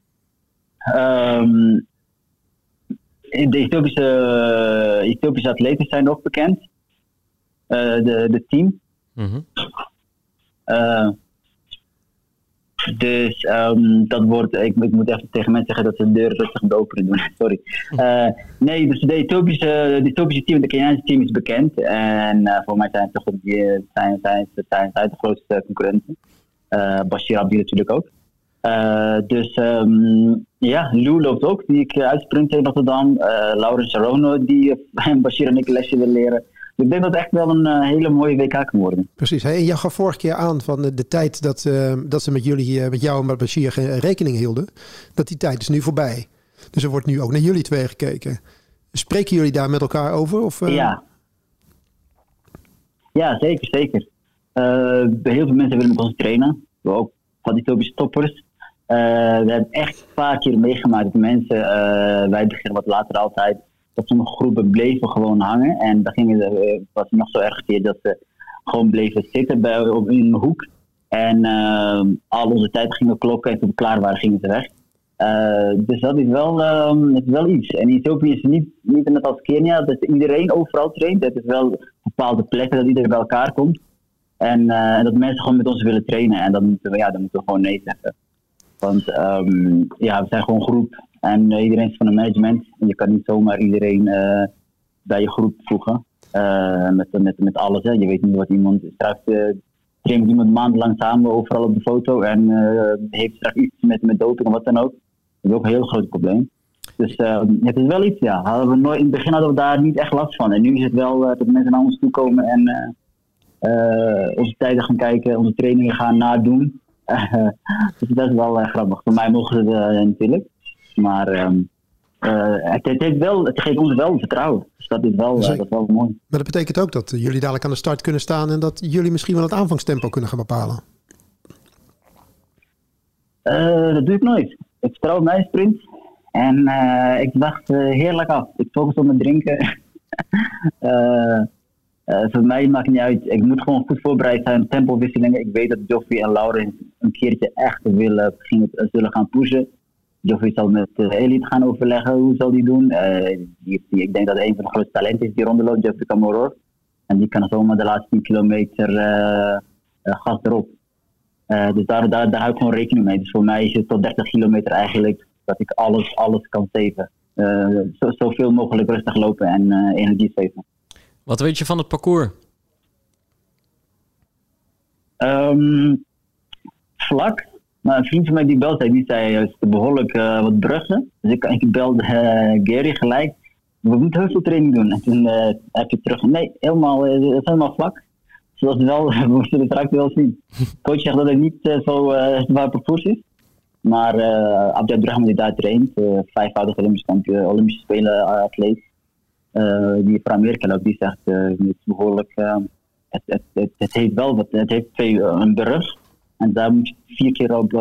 Um, de Ethiopische, Ethiopische atleten zijn ook bekend. Uh, de, de team. Mm -hmm. uh, dus um, dat wordt, ik, ik, moet even tegen mensen zeggen dat ze de deur rustig openen doen. Sorry. Uh, nee, dus de Ethiopische, de Ethiopische team, de Keniaanse team is bekend. En uh, voor mij zijn, toch, zijn, zijn, zijn, zijn, zijn de grootste concurrenten. Uh, Bashir Abdi natuurlijk ook. Uh, dus um, ja, Lou loopt ook, die ik uitsprint in Rotterdam. Uh, Laurens Sarono, die uh, Bashir en ik een lesje wil leren. Dus ik denk dat het echt wel een hele mooie WK kan worden. Precies. Hey, en jij gaf vorige keer aan van de tijd dat, dat ze met jullie, met jou en met Bashir rekening hielden. Dat die tijd is nu voorbij. Dus er wordt nu ook naar jullie twee gekeken. Spreken jullie daar met elkaar over? Of, Ja. Ja, zeker, zeker. heel veel mensen willen met ons trainen. We ook van die Topische toppers. Uh, we hebben echt paar keer meegemaakt dat mensen, uh, wij beginnen wat later altijd, dat sommige groepen bleven gewoon hangen. En dan gingen ze, uh, was nog zo erg keer dat ze gewoon bleven zitten bij, op, in een hoek. En al onze tijd gingen klokken en toen we klaar waren gingen ze weg. dus dat is wel, dat is wel iets. En Ethiopië is niet, niet net als Kenia, dat iedereen overal traint. Het is wel bepaalde plekken dat iedereen bij elkaar komt. En dat mensen gewoon met ons willen trainen. En dan moeten we, ja, dan moeten we gewoon nee zeggen. Want ehm, ja, we zijn gewoon groep. En iedereen is van het management. En je kan niet zomaar iedereen bij je groep voegen. met, met, met alles. Hè. Je weet niet wat iemand straks traint iemand maandenlang samen overal op de foto en heeft straks iets met, met doping of wat dan ook. Dat is ook een heel groot probleem. Dus uh, het is wel iets, ja. Hadden we nooit, in het begin hadden we daar niet echt last van. En nu is het wel dat mensen naar ons toe komen en onze tijden gaan kijken, onze trainingen gaan nadoen. dus dat is wel grappig. Voor mij mogen ze het natuurlijk. Maar ehm, het, het, heeft wel, het geeft ons wel vertrouwen. Dus dat is wel, dat is wel mooi. Maar dat betekent ook dat jullie dadelijk aan de start kunnen staan en dat jullie misschien wel het aanvangstempo kunnen gaan bepalen. dat doe ik nooit. Ik vertrouw mijn sprint. En uh, ik wacht uh, heerlijk af. Ik focus op mijn drinken. uh, voor mij maakt niet uit. Ik moet gewoon goed voorbereid zijn. Tempowisselingen. Ik weet dat Joffrey en Lauren een keertje echt willen, zullen gaan pushen. Joffrey zal met Elite gaan overleggen. Hoe zal die doen? Die, die, ik denk dat een van de grootste talenten is die rondloopt. Joffrey Camoror. En die kan zomaar de laatste 10 kilometer gas erop. dus daar, daar, daar hou ik gewoon rekening mee. Dus voor mij is het tot 30 kilometer eigenlijk dat ik alles, alles kan zeven. Zo, zoveel mogelijk rustig lopen en energie zeven. Wat weet je van het parcours? Um, vlak. Maar een vriend van mij die belde, die zei juist behoorlijk uh, wat bruggen. Dus ik, ik belde Gary gelijk. We moeten heel veel training doen. En toen heb je terug. Nee, helemaal, helemaal vlak. Zoals wel, we zullen het wel zien. Coach zegt dat het niet zo zwaar parcours is. Maar uh, Abdel Brahman die daar traint, vijfvoudig Olympisch kampioen, Olympische Spelen atleet, die voor Amerika die zegt het behoorlijk, het, het, het, het, heeft wel wat, het heeft twee, een brug en daar moet je vier keer op,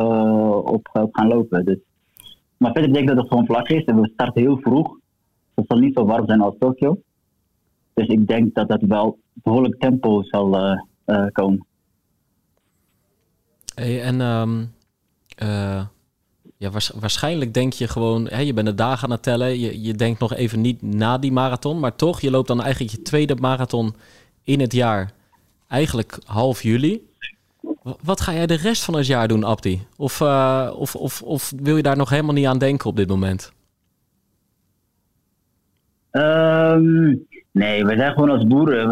op, gaan lopen. Dus. Maar verder denk ik dat het gewoon vlak is en we starten heel vroeg. Het zal niet zo warm zijn als Tokio. Dus ik denk dat dat wel behoorlijk tempo zal komen. Hey, en um, ja, waarschijnlijk denk je gewoon, hè, je bent de dagen aan het tellen. Je, je denkt nog even niet na die marathon. Maar toch, je loopt dan eigenlijk je tweede marathon in het jaar. Eigenlijk half juli. Wat ga jij de rest van het jaar doen, Abdi? Of, uh, of, of, of wil je daar nog helemaal niet aan denken op dit moment? Um, nee, we zijn gewoon als boeren.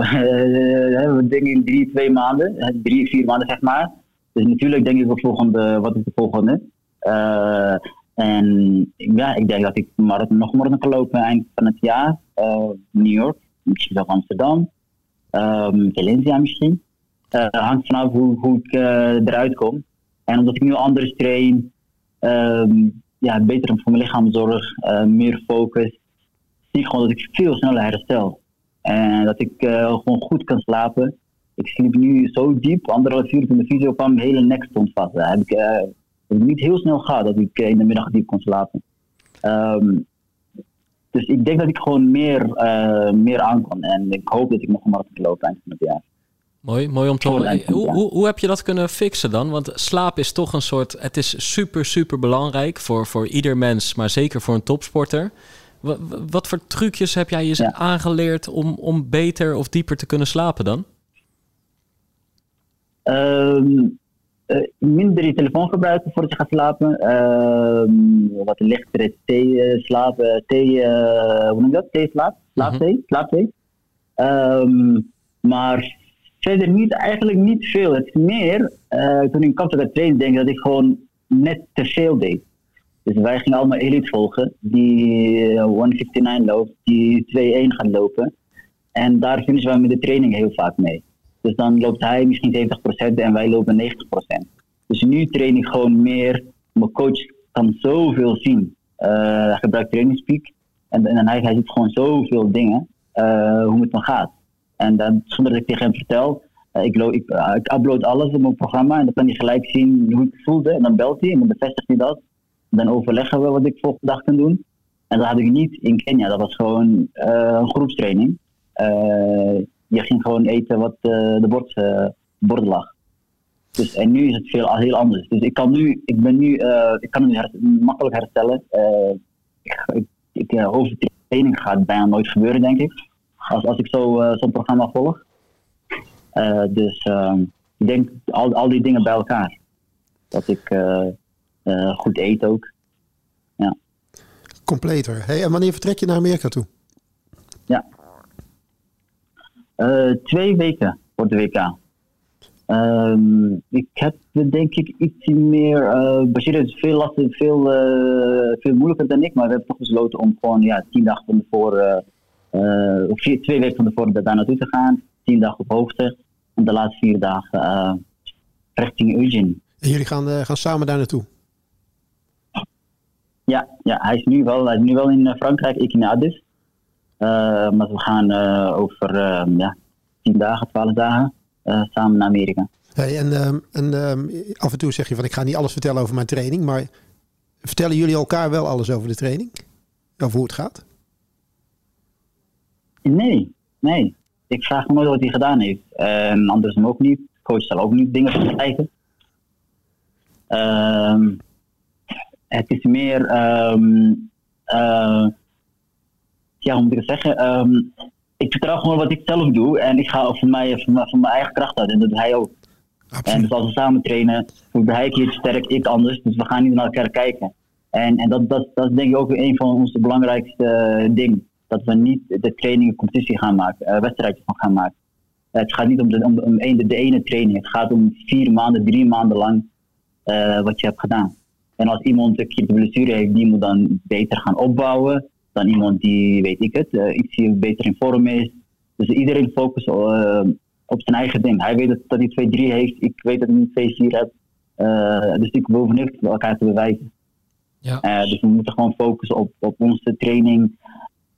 we denken in drie, twee maanden. Drie, vier maanden, zeg maar. Dus natuurlijk denk ik op volgende, wat is de volgende? Uh, en ja, ik denk dat ik marathon, nog marathon kan lopen eind van het jaar. Uh, New York, misschien zelfs Amsterdam. Um, Valencia misschien. Uh, hangt vanaf hoe, hoe ik eruit kom. En omdat ik nu anders train, um, ja, beter voor mijn lichaam zorg, meer focus, zie ik gewoon dat ik veel sneller herstel. En dat ik gewoon goed kan slapen. Ik sliep nu zo diep, anderhalf uur toen de fysio kwam, mijn hele nek stond heb ik het niet heel snel gaat dat ik in de middag diep kon slapen. Um, dus ik denk dat ik gewoon meer, uh, meer aan kan. En ik hoop dat ik nog een marathon loop eind van het jaar. Mooi, mooi om te horen. Hoe, hoe, hoe heb je dat kunnen fixen dan? Want slaap is toch een soort. Het is super, super belangrijk voor, voor ieder mens, maar zeker voor een topsporter. Wat, wat voor trucjes heb jij je ja. aangeleerd om, om beter of dieper te kunnen slapen dan? Um, uh, minder je telefoon gebruiken voordat je gaat slapen. Uh, wat lichtere thee uh, slapen. Thee, uh, hoe noem je dat? Thee slaap? Slaapthee? Slaapthee. Um, maar verder niet, eigenlijk niet veel. Het is meer, toen ik kapte dat trainen, denk ik dat ik gewoon net te veel deed. Dus wij gingen allemaal elite volgen, die 159 loopt, die 2-1 gaat lopen. En daar vinden wij met de training heel vaak mee. Dus dan loopt hij misschien 70% en wij lopen 90%. Dus nu train ik gewoon meer. Mijn coach kan zoveel zien. Uh, hij gebruikt trainingspeak. En, en hij, hij ziet gewoon zoveel dingen. Uh, hoe het dan gaat. En dan, zonder dat ik tegen hem vertel. Ik, ik, ik, upload alles op mijn programma. En dan kan hij gelijk zien hoe ik voelde. En dan belt hij en dan bevestigt hij dat. Dan overleggen we wat ik volgende dag kan doen. En dat had ik niet in Kenia. Dat was gewoon een groepstraining je ging gewoon eten wat uh, de bord, bord lag. Dus, en nu is het veel, heel anders. Dus ik kan nu, ik ben nu, uh, ik kan nu her makkelijk herstellen. ik, ik, ik overtraining gaat bijna nooit gebeuren, denk ik. Als, als ik zo, zo'n programma volg. Eh, dus ehm, ik denk al, al die dingen bij elkaar. Dat ik eh, eh, goed eet ook. Completer. Hey, en wanneer vertrek je naar Amerika toe? Eh, twee weken voor de WK. Ehm, ik heb denk ik iets meer. Uh, Bashir is veel, lastig, veel, eh, veel moeilijker dan ik, maar we hebben toch besloten om gewoon ja, tien dagen van tevoren, eh, of vier, twee weken van tevoren daar naartoe te gaan. Tien dagen op hoogte en de laatste vier dagen richting Eugene. En jullie gaan, gaan samen daar naartoe? Ja, ja hij, is nu wel, hij is nu wel in Frankrijk, ik in Addis. Maar we gaan over ja, tien dagen, twaalf dagen samen naar Amerika. Hey, en ehm, en ehm, af en toe zeg je van ik ga niet alles vertellen over mijn training, maar vertellen jullie elkaar wel alles over de training? Over hoe het gaat? Nee, nee. Ik vraag hem nooit wat hij gedaan heeft. En andersom ook niet. Coach zal ook niet dingen vergelijken. Um, het is meer, uh, ja, hoe moet ik het zeggen? ik vertrouw gewoon wat ik zelf doe en ik ga van, mij, van, van mijn eigen kracht uit en dat doet hij ook. Absoluut. En dus als we samen trainen, hoe hij keer sterk, ik anders. Dus we gaan niet naar elkaar kijken. En, en dat, dat, dat is denk ik ook een van onze belangrijkste uh, dingen. Dat we niet de training een competitie gaan maken, uh, wedstrijdjes van gaan maken. Uh, het gaat niet om, de, om, om de, de, ene training. Het gaat om vier maanden, drie maanden lang wat je hebt gedaan. En als iemand een keer de blessure heeft, die moet dan beter gaan opbouwen dan iemand die, weet ik het, iets beter in vorm is. Dus iedereen focust op zijn eigen ding. Hij weet dat, dat hij 2-3 heeft. Ik weet dat hij een 2-4 heb. Uh, dus ik hoef niks elkaar te bewijzen. Ja. Uh, dus we moeten gewoon focussen op, op onze training.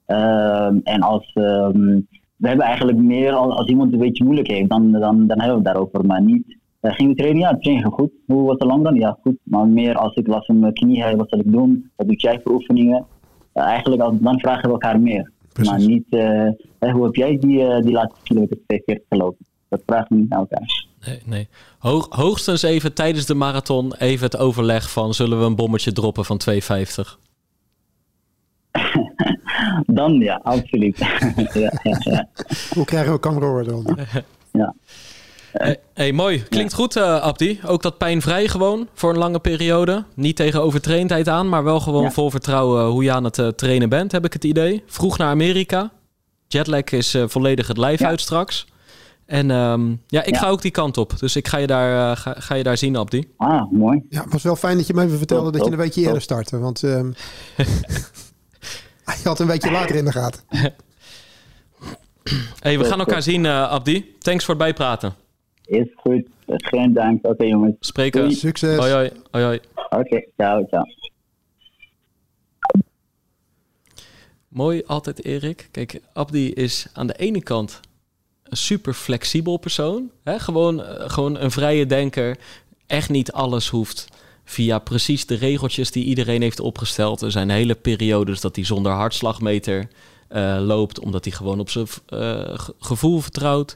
Uh, en als um, we hebben eigenlijk meer als, als, iemand een beetje moeilijk heeft, dan, dan, dan hebben we het daarover. Maar niet. Uh, ging we trainen? Ja, het trainen goed. Hoe was het lang dan? Ja, goed. Maar meer als ik last van mijn knie heb, wat zal ik doen? Wat doe jij voor oefeningen? Eigenlijk als, dan vragen we elkaar meer. Precies. Maar niet, uh, hoe heb jij die, uh, die laatste kilometer twee keer gelopen? Dat vraagt niet naar elkaar. Nee, nee. Hoog, hoogstens even tijdens de marathon even het overleg van zullen we een bommetje droppen van 2,50? dan ja, absoluut. ja, ja, ja. Hoe krijgen we dan? ja. Hey, hey, mooi. Klinkt goed, uh, Abdi. Ook dat pijnvrij gewoon voor een lange periode. Niet tegen overtraindheid aan, maar wel gewoon vol vertrouwen hoe je aan het uh, trainen bent, heb ik het idee. Vroeg naar Amerika. Jetlag is uh, volledig het lijf uit straks. En um, ja, ik ga ook die kant op. Dus ik ga je daar, ga, ga, je daar zien, Abdi. Ah, mooi. Ja, het was wel fijn dat je me even vertelde dat je een beetje eerder startte. Want um, je had een beetje later in de gaten. hey, we gaan elkaar zien, Abdi. Thanks voor het bijpraten. Is goed. Geen dank. Oké, okay, jongens. Spreken. Succes. Hoi, hoi. hoi, hoi. Oké, okay, ciao, ciao. Mooi altijd, Erik. Kijk, Abdi is aan de ene kant een super flexibel persoon. Hè? Gewoon, gewoon een vrije denker. Echt niet alles hoeft via precies de regeltjes die iedereen heeft opgesteld. Er zijn hele periodes dat hij zonder hartslagmeter uh, loopt, omdat hij gewoon op zijn uh, gevoel vertrouwt.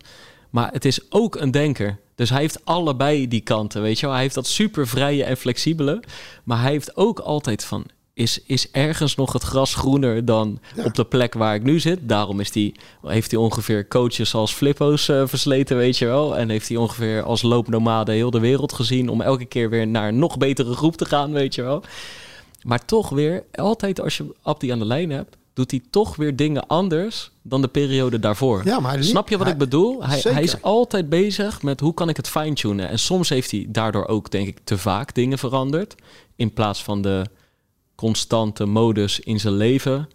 Maar het is ook een denker. Dus hij heeft allebei die kanten, weet je wel. Hij heeft dat super vrije en flexibele. Maar hij heeft ook altijd van... Is, is ergens nog het gras groener dan op de plek waar ik nu zit? Daarom is die, heeft hij ongeveer coaches als Flippo's uh, versleten, weet je wel. En heeft hij ongeveer als loopnomade heel de wereld gezien... om elke keer weer naar een nog betere groep te gaan, weet je wel. Maar toch weer, altijd als je Abdi aan de lijn hebt doet hij toch weer dingen anders dan de periode daarvoor. Ja, maar Snap je wat ik bedoel? Hij, hij, is altijd bezig met hoe kan ik het fine-tunen. En soms heeft hij daardoor ook, denk ik, te vaak dingen veranderd. In plaats van de constante modus in zijn leven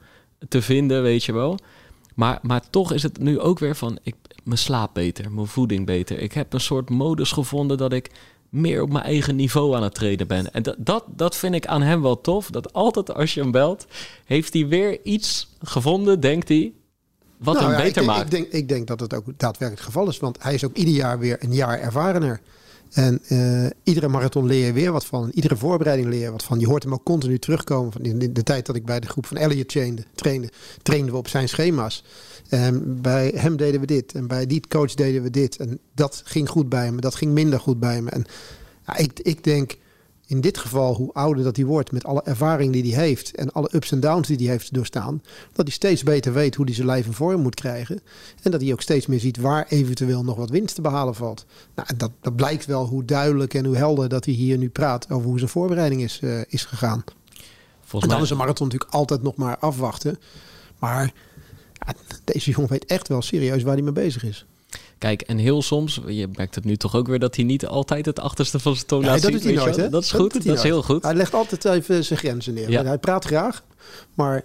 te vinden, weet je wel. Maar, maar toch is het nu ook weer van, ik, mijn slaap beter, mijn voeding beter. Ik heb een soort modus gevonden dat ik meer op mijn eigen niveau aan het treden ben. En dat, dat, dat vind ik aan hem wel tof. Dat altijd als je hem belt, heeft hij weer iets gevonden, denkt hij, wat nou, hem ja, beter ik, maakt. Ik denk, ik denk dat het ook daadwerkelijk het geval is. Want hij is ook ieder jaar weer een jaar ervarener. En uh, iedere marathon leer je weer wat van. Iedere voorbereiding leer je wat van. Je hoort hem ook continu terugkomen. Van in de, tijd dat ik bij de groep van Elliot trainde, trainde, trainden we op zijn schema's. En bij hem deden we dit. En bij die coach deden we dit. En dat ging goed bij me. Dat ging minder goed bij me. En ja, ik, ik denk, in dit geval, hoe ouder dat hij wordt, met alle ervaring die hij heeft en alle ups en downs die hij heeft doorstaan, dat hij steeds beter weet hoe hij zijn lijf in vorm moet krijgen. En dat hij ook steeds meer ziet waar eventueel nog wat winst te behalen valt. Nou, dat, dat blijkt wel hoe duidelijk en hoe helder dat hij hier nu praat over hoe zijn voorbereiding is, uh, is gegaan. Volgens en dan mij... is een marathon natuurlijk altijd nog maar afwachten. Maar ja, deze jongen weet echt wel serieus waar hij mee bezig is. Kijk, en heel soms, je merkt het nu toch ook weer dat hij niet altijd het achterste van zijn tong laat zien. Dat doet hij nooit, hè? Dat is goed, dat, is heel goed. Hij legt altijd even zijn grenzen neer. Ja. Hij praat graag, maar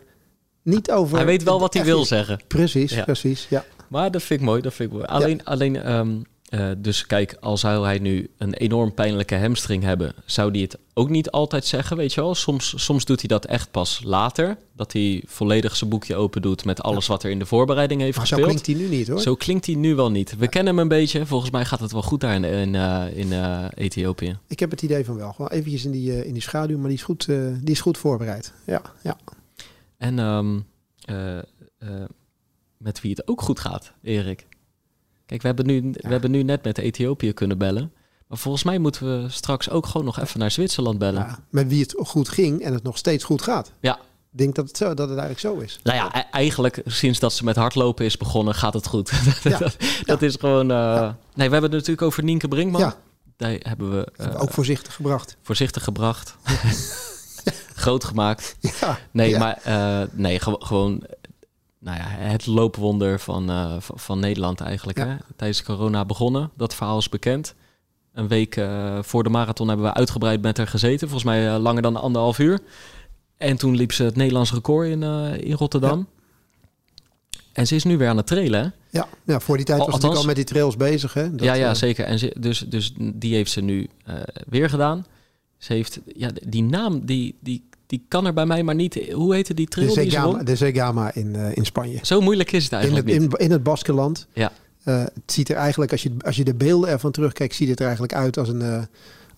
niet over... Hij weet wel wat hij wil zeggen. Precies, precies, ja. Maar dat vind ik mooi, dat vind ik mooi. Alleen, alleen um, uh, dus kijk, al zou hij nu een enorm pijnlijke hamstring hebben, zou hij het ook niet altijd zeggen, weet je wel. Soms, soms doet hij dat echt pas later. Dat hij volledig zijn boekje open doet met alles wat er in de voorbereiding heeft maar gespeeld. zo klinkt hij nu niet hoor. Zo klinkt hij nu wel niet. We kennen hem een beetje. Volgens mij gaat het wel goed daar in, in, uh, in uh, Ethiopië. Ik heb het idee van wel. Gewoon eventjes in die, in die schaduw, maar die is goed, die is goed voorbereid. Ja, ja. En um, met wie het ook goed gaat, Erik. Kijk, we hebben, nu, we hebben nu net met Ethiopië kunnen bellen. Maar volgens mij moeten we straks ook gewoon nog even naar Zwitserland bellen. Ja, met wie het goed ging en het nog steeds goed gaat. Ja. Ik denk dat het, zo, dat het eigenlijk zo is. Nou ja, e- eigenlijk sinds dat ze met hardlopen is begonnen, gaat het goed. Ja. dat, dat is gewoon... Uh... Nee, we hebben het natuurlijk over Nienke Brinkman. Ja. Daar hebben we... Uh, ook voorzichtig gebracht. Voorzichtig gebracht. Groot gemaakt. Ja. Nee, maar uh, nee, gewoon nou ja, het loopwonder van, uh, van Nederland eigenlijk. Hè? Tijdens corona begonnen. Dat verhaal is bekend. Een week uh, voor de marathon hebben we uitgebreid met haar gezeten. Volgens mij uh, langer dan anderhalf uur. En toen liep ze het Nederlands record in, in Rotterdam. Ja. En ze is nu weer aan het trailen. Hè? Ja, ja, voor die tijd was ze al met die trails bezig. Hè? Dat, ja, ja, zeker. En ze, dus, dus die heeft ze nu weer gedaan. Ze heeft ja, die naam, die, die die kan er bij mij maar niet. Hoe heette die trail? De Zegama, de Zegama in, uh, in Spanje. Zo moeilijk is het eigenlijk in het, in, in, het Baskenland. Ja. Uh, het ziet er eigenlijk, als je, als je de beelden ervan terugkijkt, ziet het er eigenlijk uit als een, uh,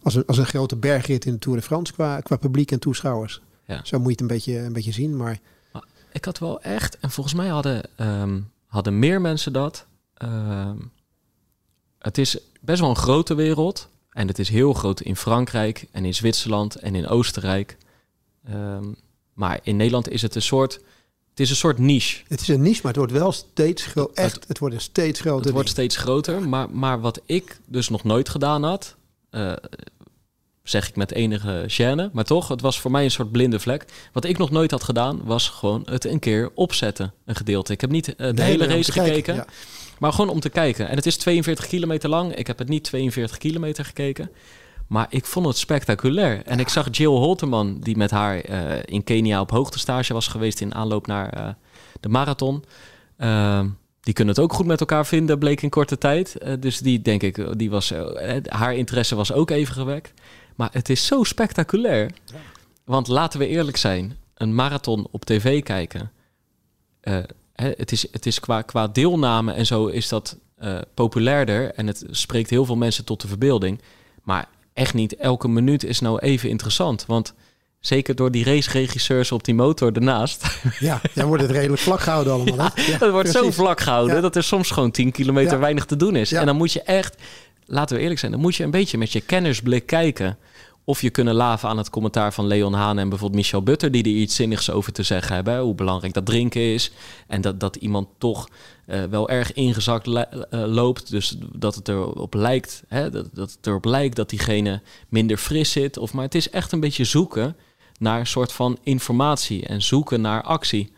als een, als een grote bergrit in de Tour de France qua, qua publiek en toeschouwers. Ja. Zo moet je het een beetje, een beetje zien. Maar... maar ik had wel echt, en volgens mij hadden, um, hadden meer mensen dat. Um, het is best wel een grote wereld. En het is heel groot in Frankrijk en in Zwitserland en in Oostenrijk. Um, maar in Nederland is het een soort. Het is een soort niche. Het is een niche, maar het wordt wel steeds groter. Echt, het, het, wordt steeds groter. Het wordt steeds groter. Maar, maar wat ik dus nog nooit gedaan had. Uh, zeg ik met enige gêne, maar toch, het was voor mij een soort blinde vlek. Wat ik nog nooit had gedaan, was gewoon het een keer opzetten, een gedeelte. Ik heb niet uh, de nee, hele race gekeken, kijken, ja. maar gewoon om te kijken. En het is 42 kilometer lang. Ik heb het niet 42 kilometer gekeken. Maar ik vond het spectaculair. En ik zag Jill Holterman, die met haar uh, in Kenia op hoogtestage was geweest in aanloop naar uh, de marathon. Uh, die kunnen het ook goed met elkaar vinden, bleek in korte tijd. dus die, denk ik, die was, haar interesse was ook even gewekt. Maar het is zo spectaculair. Want laten we eerlijk zijn, een marathon op tv kijken. het is, het is qua, qua deelname en zo is dat populairder. En het spreekt heel veel mensen tot de verbeelding. Maar echt niet elke minuut is nou even interessant. Want zeker door die raceregisseurs op die motor ernaast. Ja, dan wordt het redelijk vlak gehouden allemaal. Ja, het wordt precies. zo vlak gehouden dat er soms gewoon 10 kilometer weinig te doen is. En dan moet je echt, laten we eerlijk zijn, dan moet je een beetje met je kennersblik kijken. Of je kunnen laven aan het commentaar van Leon Haan en bijvoorbeeld Michel Butter, die er iets zinnigs over te zeggen hebben. Hoe belangrijk dat drinken is. En dat, dat iemand toch uh, wel erg ingezakt uh, loopt. Dus dat het erop lijkt, hè, dat, dat het erop lijkt dat diegene minder fris zit. Of, maar het is echt een beetje zoeken naar een soort van informatie en zoeken naar actie.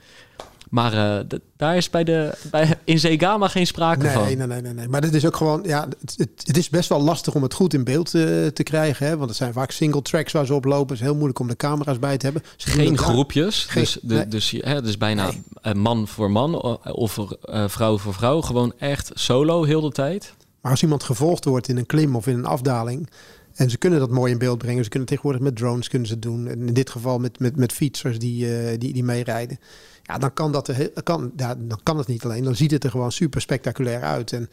Maar uh, daar is bij de, bij, in Zegama geen sprake nee, van. Nee, nee, nee, nee. Maar dit is ook gewoon, ja, het, het, het is best wel lastig om het goed in beeld uh, te krijgen. Hè? Want het zijn vaak single tracks waar ze oplopen. Het is heel moeilijk om de camera's bij te hebben. Ze geen groepjes. Geen, dus, de, nee. dus, hè, dus bijna nee. man voor man of uh, vrouw voor vrouw. Gewoon echt solo heel de tijd. Maar als iemand gevolgd wordt in een klim of in een afdaling. En ze kunnen dat mooi in beeld brengen. Ze kunnen tegenwoordig met drones kunnen ze doen. En in dit geval met, met, met fietsers die, uh, die, die meerijden. Ja, dan kan, dat kan, ja, dan kan het niet alleen. Dan ziet het er gewoon super spectaculair uit. En,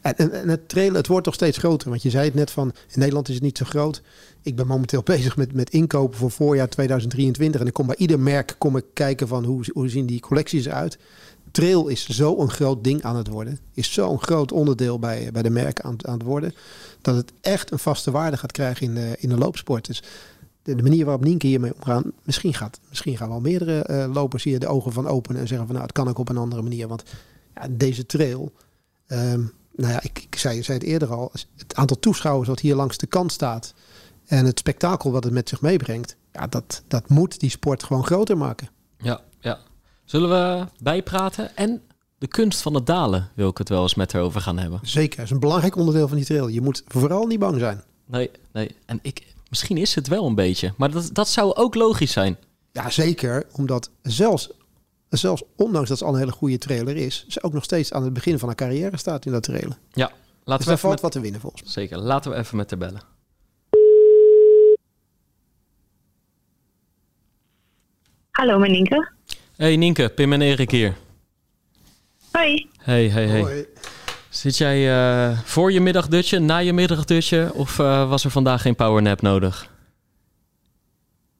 en, en het trailen, het wordt toch steeds groter. Want je zei het net van, in Nederland is het niet zo groot. Ik ben momenteel bezig met, met inkopen voor voorjaar 2023. En ik kom bij ieder merk kom ik kijken van hoe, hoe zien die collecties eruit. Trail is zo'n groot ding aan het worden. Is zo'n groot onderdeel bij, bij de merken aan, aan het worden. Dat het echt een vaste waarde gaat krijgen in de, in de loopsport. Dus de, de manier waarop Nienke hiermee omgaan, misschien, gaat, misschien gaan wel meerdere eh, lopers hier de ogen van openen en zeggen van nou, het kan ook op een andere manier. Want ja, deze trail, ehm, nou ja, ik, ik zei, zei het eerder al, het aantal toeschouwers wat hier langs de kant staat en het spektakel wat het met zich meebrengt, ja, dat, dat moet die sport gewoon groter maken. Ja, ja. Zullen we bijpraten? En de kunst van het dalen wil ik het wel eens met haar over gaan hebben. Zeker, dat is een belangrijk onderdeel van die trail. Je moet vooral niet bang zijn. Nee, nee. En ik, misschien is het wel een beetje. Maar dat, dat zou ook logisch zijn. Ja, zeker. Omdat zelfs, zelfs ondanks dat ze al een hele goede trailer is... ze ook nog steeds aan het begin van haar carrière staat in dat trailer. Ja, laten Dus we daar valt met... wat te winnen volgens mij. Zeker, laten we even met haar bellen. Hallo, Maninke. Hey Nienke, Pim en Erik hier. Hoi. Hey, hey, hey. Hoi. Zit jij eh, voor je middagdutje, na je middagdutje... of eh, was er vandaag geen powernap nodig?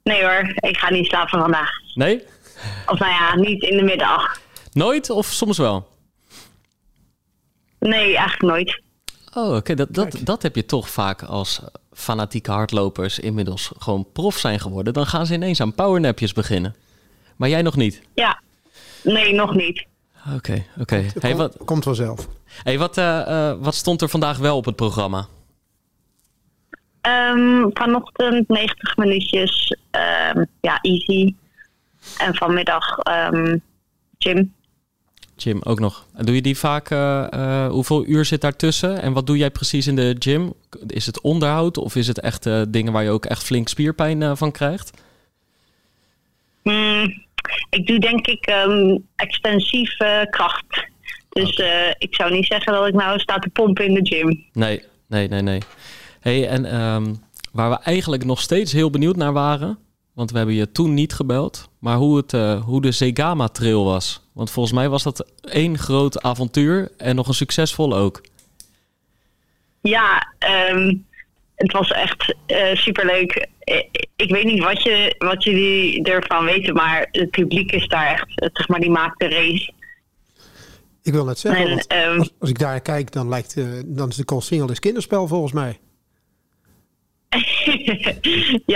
Nee hoor, ik ga niet slapen vandaag. Nee? Of nou ja, niet in de middag. Nooit of soms wel? Nee, eigenlijk nooit. Oh, oké. Dat, dat, dat heb je toch vaak als fanatieke hardlopers inmiddels gewoon prof zijn geworden. Dan gaan ze ineens aan powernapjes beginnen. Maar jij nog niet? Ja. Nee, nog niet. Oké, oké. Hey, Kom- wat, Komt vanzelf. hey, wat, eh, eh, wat stond er vandaag wel op het programma? Ehm, vanochtend 90 minuutjes. ehm, ja, easy. En vanmiddag ehm gym. Gym ook nog. En doe je die vaak? eh, hoeveel uur zit daartussen? En wat doe jij precies in de gym? Is het onderhoud of is het echt eh, dingen waar je ook echt flink spierpijn van krijgt? Hmm, ik doe denk ik ehm, extensief eh, kracht. Dus eh, ik zou niet zeggen dat ik nou sta te pompen in de gym. Nee, nee, nee, nee. Hey, en ehm, waar we eigenlijk nog steeds heel benieuwd naar waren, want we hebben je toen niet gebeld, maar hoe, het, eh, hoe de Zegama Trail was. Want volgens mij was dat één groot avontuur en nog een succesvol ook. Ja, ehm, het was echt eh, superleuk. Eh, Ik weet niet wat, je, wat jullie ervan weten, maar het publiek is daar echt, eh, zeg maar, die maakt de race. Ik wil net zeggen, En, want ehm, als, als ik daar kijk, dan lijkt eh, dan is de call single is kinderspel volgens mij.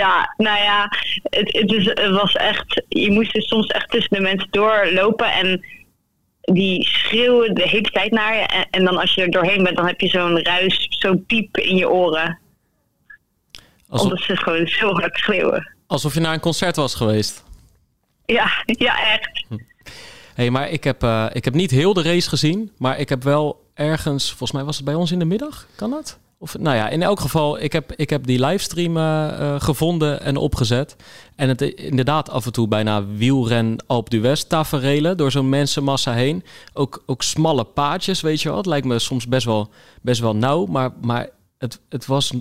ja, nou ja, het, het, is, het was echt, je moest dus soms echt tussen de mensen doorlopen en die schreeuwen de hele tijd naar je. En, en dan als je er doorheen bent, dan heb je zo'n ruis, zo'n piep in je oren. Alsof, Omdat ze gewoon zo hard schreeuwen. alsof je naar een concert was geweest. Ja, ja, echt. hey, maar ik heb, eh, ik heb niet heel de race gezien, maar ik heb wel ergens, volgens mij was het bij ons in de middag, kan dat? Of, nou ja, in elk geval, ik heb, ik heb die livestream eh, eh, gevonden en opgezet. En het inderdaad af en toe bijna wielren Alp d'Huez taferelen door zo'n mensenmassa heen. Ook, ook smalle paadjes, weet je wel. Het lijkt me soms best wel, best wel nauw, maar, maar het, het was,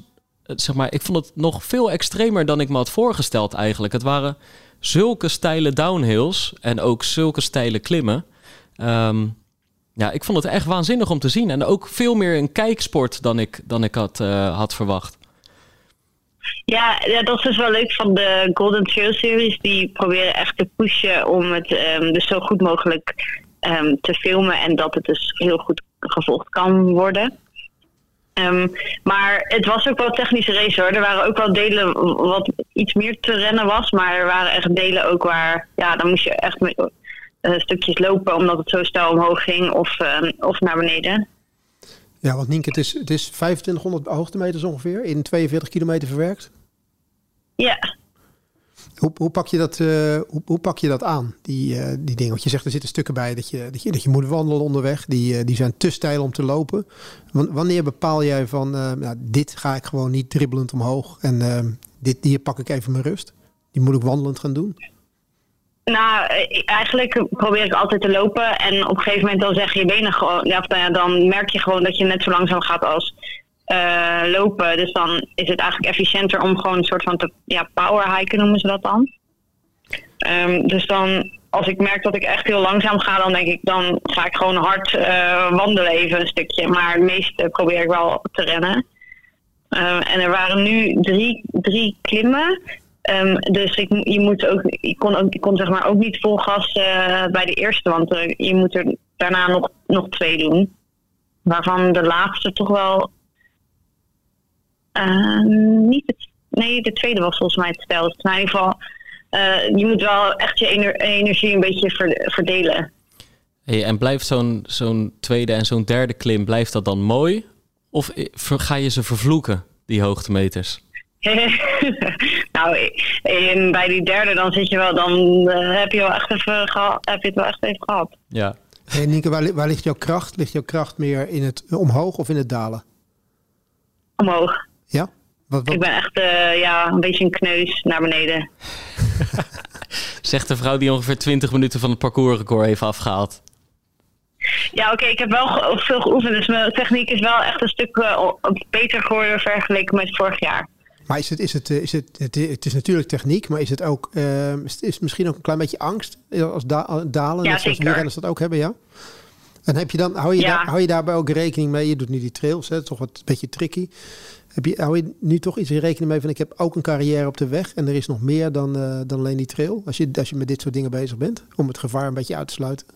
zeg maar, ik vond het nog veel extremer dan ik me had voorgesteld eigenlijk. Het waren zulke steile downhills en ook zulke steile klimmen. Ehm, ja, ik vond het echt waanzinnig om te zien. En ook veel meer een kijksport dan ik, dan ik had, eh, had verwacht. Ja, ja, dat is dus wel leuk van de Golden Trail Series. Die proberen echt te pushen om het ehm, dus zo goed mogelijk ehm, te filmen. En dat het dus heel goed gevolgd kan worden. Ehm, maar het was ook wel een technische race hoor. Er waren ook wel delen wat iets meer te rennen was. Maar er waren echt delen ook waar... Ja, dan moest je echt met, eh, stukjes lopen omdat het zo snel omhoog ging. Of, ehm, of naar beneden. Ja, want Nienke, het is, het is 2500 hoogtemeters ongeveer in 42 kilometer verwerkt. Ja, Hoe, hoe, pak, je dat, eh, hoe, hoe pak je dat aan, die, eh, die dingen? Want je zegt er zitten stukken bij dat je, dat je, dat je moet wandelen onderweg. Die, eh, die zijn te steil om te lopen. Wan- Wanneer bepaal jij van, nou, dit ga ik gewoon niet dribbelend omhoog. En dit, hier pak ik even mijn rust. Die moet ik wandelend gaan doen. Nou, eigenlijk probeer ik altijd te lopen. En op een gegeven moment dan zeggen je benen nou ja, dan merk je gewoon dat je net zo langzaam gaat als eh, lopen. Dus dan is het eigenlijk efficiënter om gewoon een soort van te, ja, power hiken noemen ze dat dan. Ehm, dus dan, als ik merk dat ik echt heel langzaam ga, dan denk ik, dan ga ik gewoon hard eh, wandelen even een stukje. Maar het meeste probeer ik wel te rennen. Eh, en er waren nu drie, drie klimmen. Ehm, dus ik, je moet ook, ik kon, ook, ik kon zeg maar ook niet vol gas eh, bij de eerste, want je moet er daarna nog, nog twee doen. Waarvan de laatste toch wel niet het nee, de tweede was volgens mij het. Maar in ieder geval, eh, je moet wel echt je ener- energie een beetje ver- verdelen. Hey, en blijft zo'n zo'n tweede en zo'n derde klim, blijft dat dan mooi? Of ver- ga je ze vervloeken, die hoogtemeters? nou, in, bij die derde dan zit je wel, dan eh, heb je wel echt even geha- heb je het wel echt even gehad. Ja. Hey, Nienke, waar, li- waar ligt jouw kracht? Ligt jouw kracht meer in het omhoog of in het dalen? Omhoog. Ja? Wat, wat, Ik ben echt eh, ja, een beetje een kneus naar beneden. Zegt de vrouw die ongeveer 20 minuten van het parcoursrecord heeft afgehaald. Ja, oké, ik heb wel veel geoefend, dus mijn techniek is wel echt een stuk eh, beter geworden vergeleken met vorig jaar. Maar is het, is het, eh, is het, het, het is natuurlijk techniek, maar is het ook, eh, is het is het misschien ook een klein beetje angst als da- als dalen, Ja, zoals zeker. wielrenners dat ook hebben, ja? En heb je dan, hou je, Ja. daar, hou je daarbij ook rekening mee? Je doet nu die trails, hè, toch wat een beetje tricky. Heb je, hou je nu toch iets in rekening mee van ik heb ook een carrière op de weg en er is nog meer dan, eh, dan alleen die trail? Als je, als je met dit soort dingen bezig bent, om het gevaar een beetje uit te sluiten.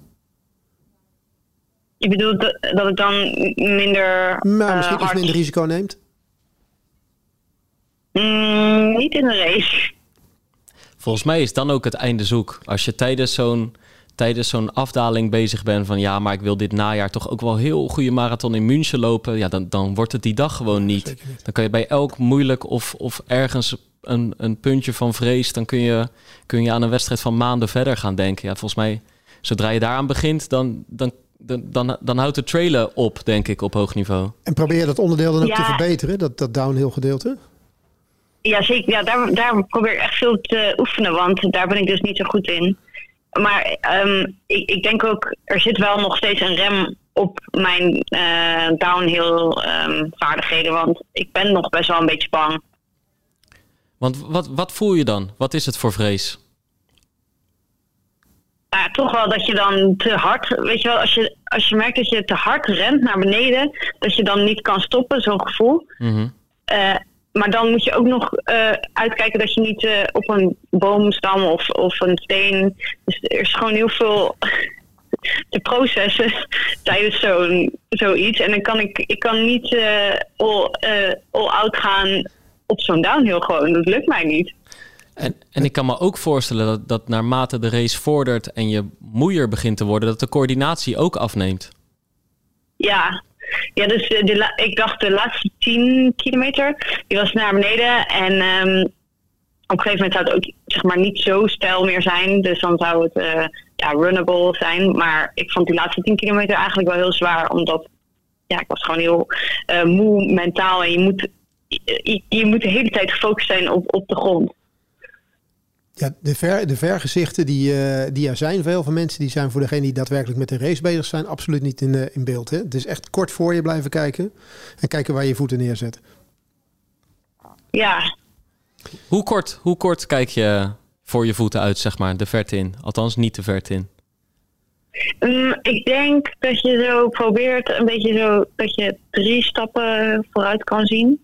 Je bedoelt dat, ik dan minder Maar eh, misschien iets hard... minder risico neemt. Mm, niet in de race. Volgens mij is dan ook het einde zoek. Als je tijdens zo'n tijdens zo'n afdaling bezig bent van ja, maar ik wil dit najaar toch ook wel heel goede marathon in München lopen, ja, dan, dan wordt het die dag gewoon niet. Dan kan je bij elk moeilijk of, of ergens een, een puntje van vrees, dan kun je, kun je aan een wedstrijd van maanden verder gaan denken. Ja, volgens mij, zodra je daaraan begint, dan, dan, dan, dan, dan houdt het trailen op, denk ik, op hoog niveau. En probeer je dat onderdeel dan ook Ja. te verbeteren, dat, dat downhill gedeelte? Ja, zeker. Ja, daar, daar probeer ik echt veel te oefenen, want daar ben ik dus niet zo goed in. Maar ehm, ik, ik denk ook, er zit wel nog steeds een rem op mijn eh, downhill ehm, vaardigheden, want ik ben nog best wel een beetje bang. Want wat, wat voel je dan? Wat is het voor vrees? Maar toch wel dat je dan te hard, weet je wel, als je, als je merkt dat je te hard rent naar beneden, dat je dan niet kan stoppen, zo'n gevoel. Mhm. Eh, maar dan moet je ook nog eh, uitkijken dat je niet eh, op een boomstam of, of een steen. Dus er is gewoon heel veel te processen tijdens zo'n zoiets. En dan kan ik, ik kan niet eh, all, all out gaan op zo'n downhill gewoon. Dat lukt mij niet. En, en ik kan me ook voorstellen dat, dat naarmate de race vordert en je moeier begint te worden, dat de coördinatie ook afneemt. Ja, ja dus de, de ik dacht de laatste 10 kilometer, die was naar beneden. En ehm, op een gegeven moment zou het ook zeg maar, niet zo stijl meer zijn. Dus dan zou het eh, ja, runnable zijn. Maar ik vond die laatste 10 kilometer eigenlijk wel heel zwaar. Omdat ja, ik was gewoon heel eh, moe mentaal. En je moet, je, je moet de hele tijd gefocust zijn op, op de grond. Ja, de, ver, de vergezichten die, eh, die er zijn, veel van mensen die zijn voor degene die daadwerkelijk met de race bezig zijn, absoluut niet in, eh, in beeld. Hè? Het is echt kort voor je blijven kijken en kijken waar je je voeten neerzet. Ja, Hoe kort, hoe kort kijk je voor je voeten uit, zeg maar, de verte in? Althans, niet de verte in. Mm, ik denk dat je zo probeert een beetje zo dat je drie stappen vooruit kan zien.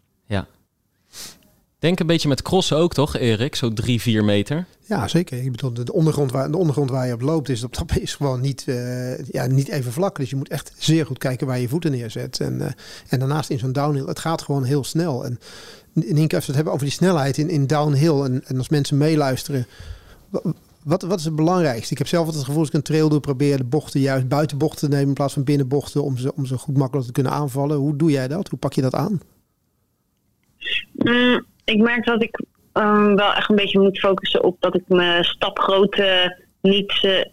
Denk een beetje met crossen ook, toch, Erik? Zo drie, vier meter. Ja, zeker. Ik bedoel, de, de ondergrond waar, de ondergrond waar je op loopt is, op, dat is gewoon niet, eh, ja, niet even vlak. Dus je moet echt zeer goed kijken waar je voeten neerzet. En, eh, en daarnaast in zo'n downhill, het gaat gewoon heel snel. En Nienke, als we het hebben over die snelheid in, in downhill en, en als mensen meeluisteren, wa- wat, wat is het belangrijkste? Ik heb zelf altijd het gevoel als ik een trail doe, probeer de bochten juist buiten bochten te nemen in plaats van binnen bochten om ze, om ze goed makkelijk te kunnen aanvallen. Hoe doe jij dat? Hoe pak je dat aan? Mm, ik merk dat ik ehm, wel echt een beetje moet focussen op dat ik mijn stapgrootte niet, eh,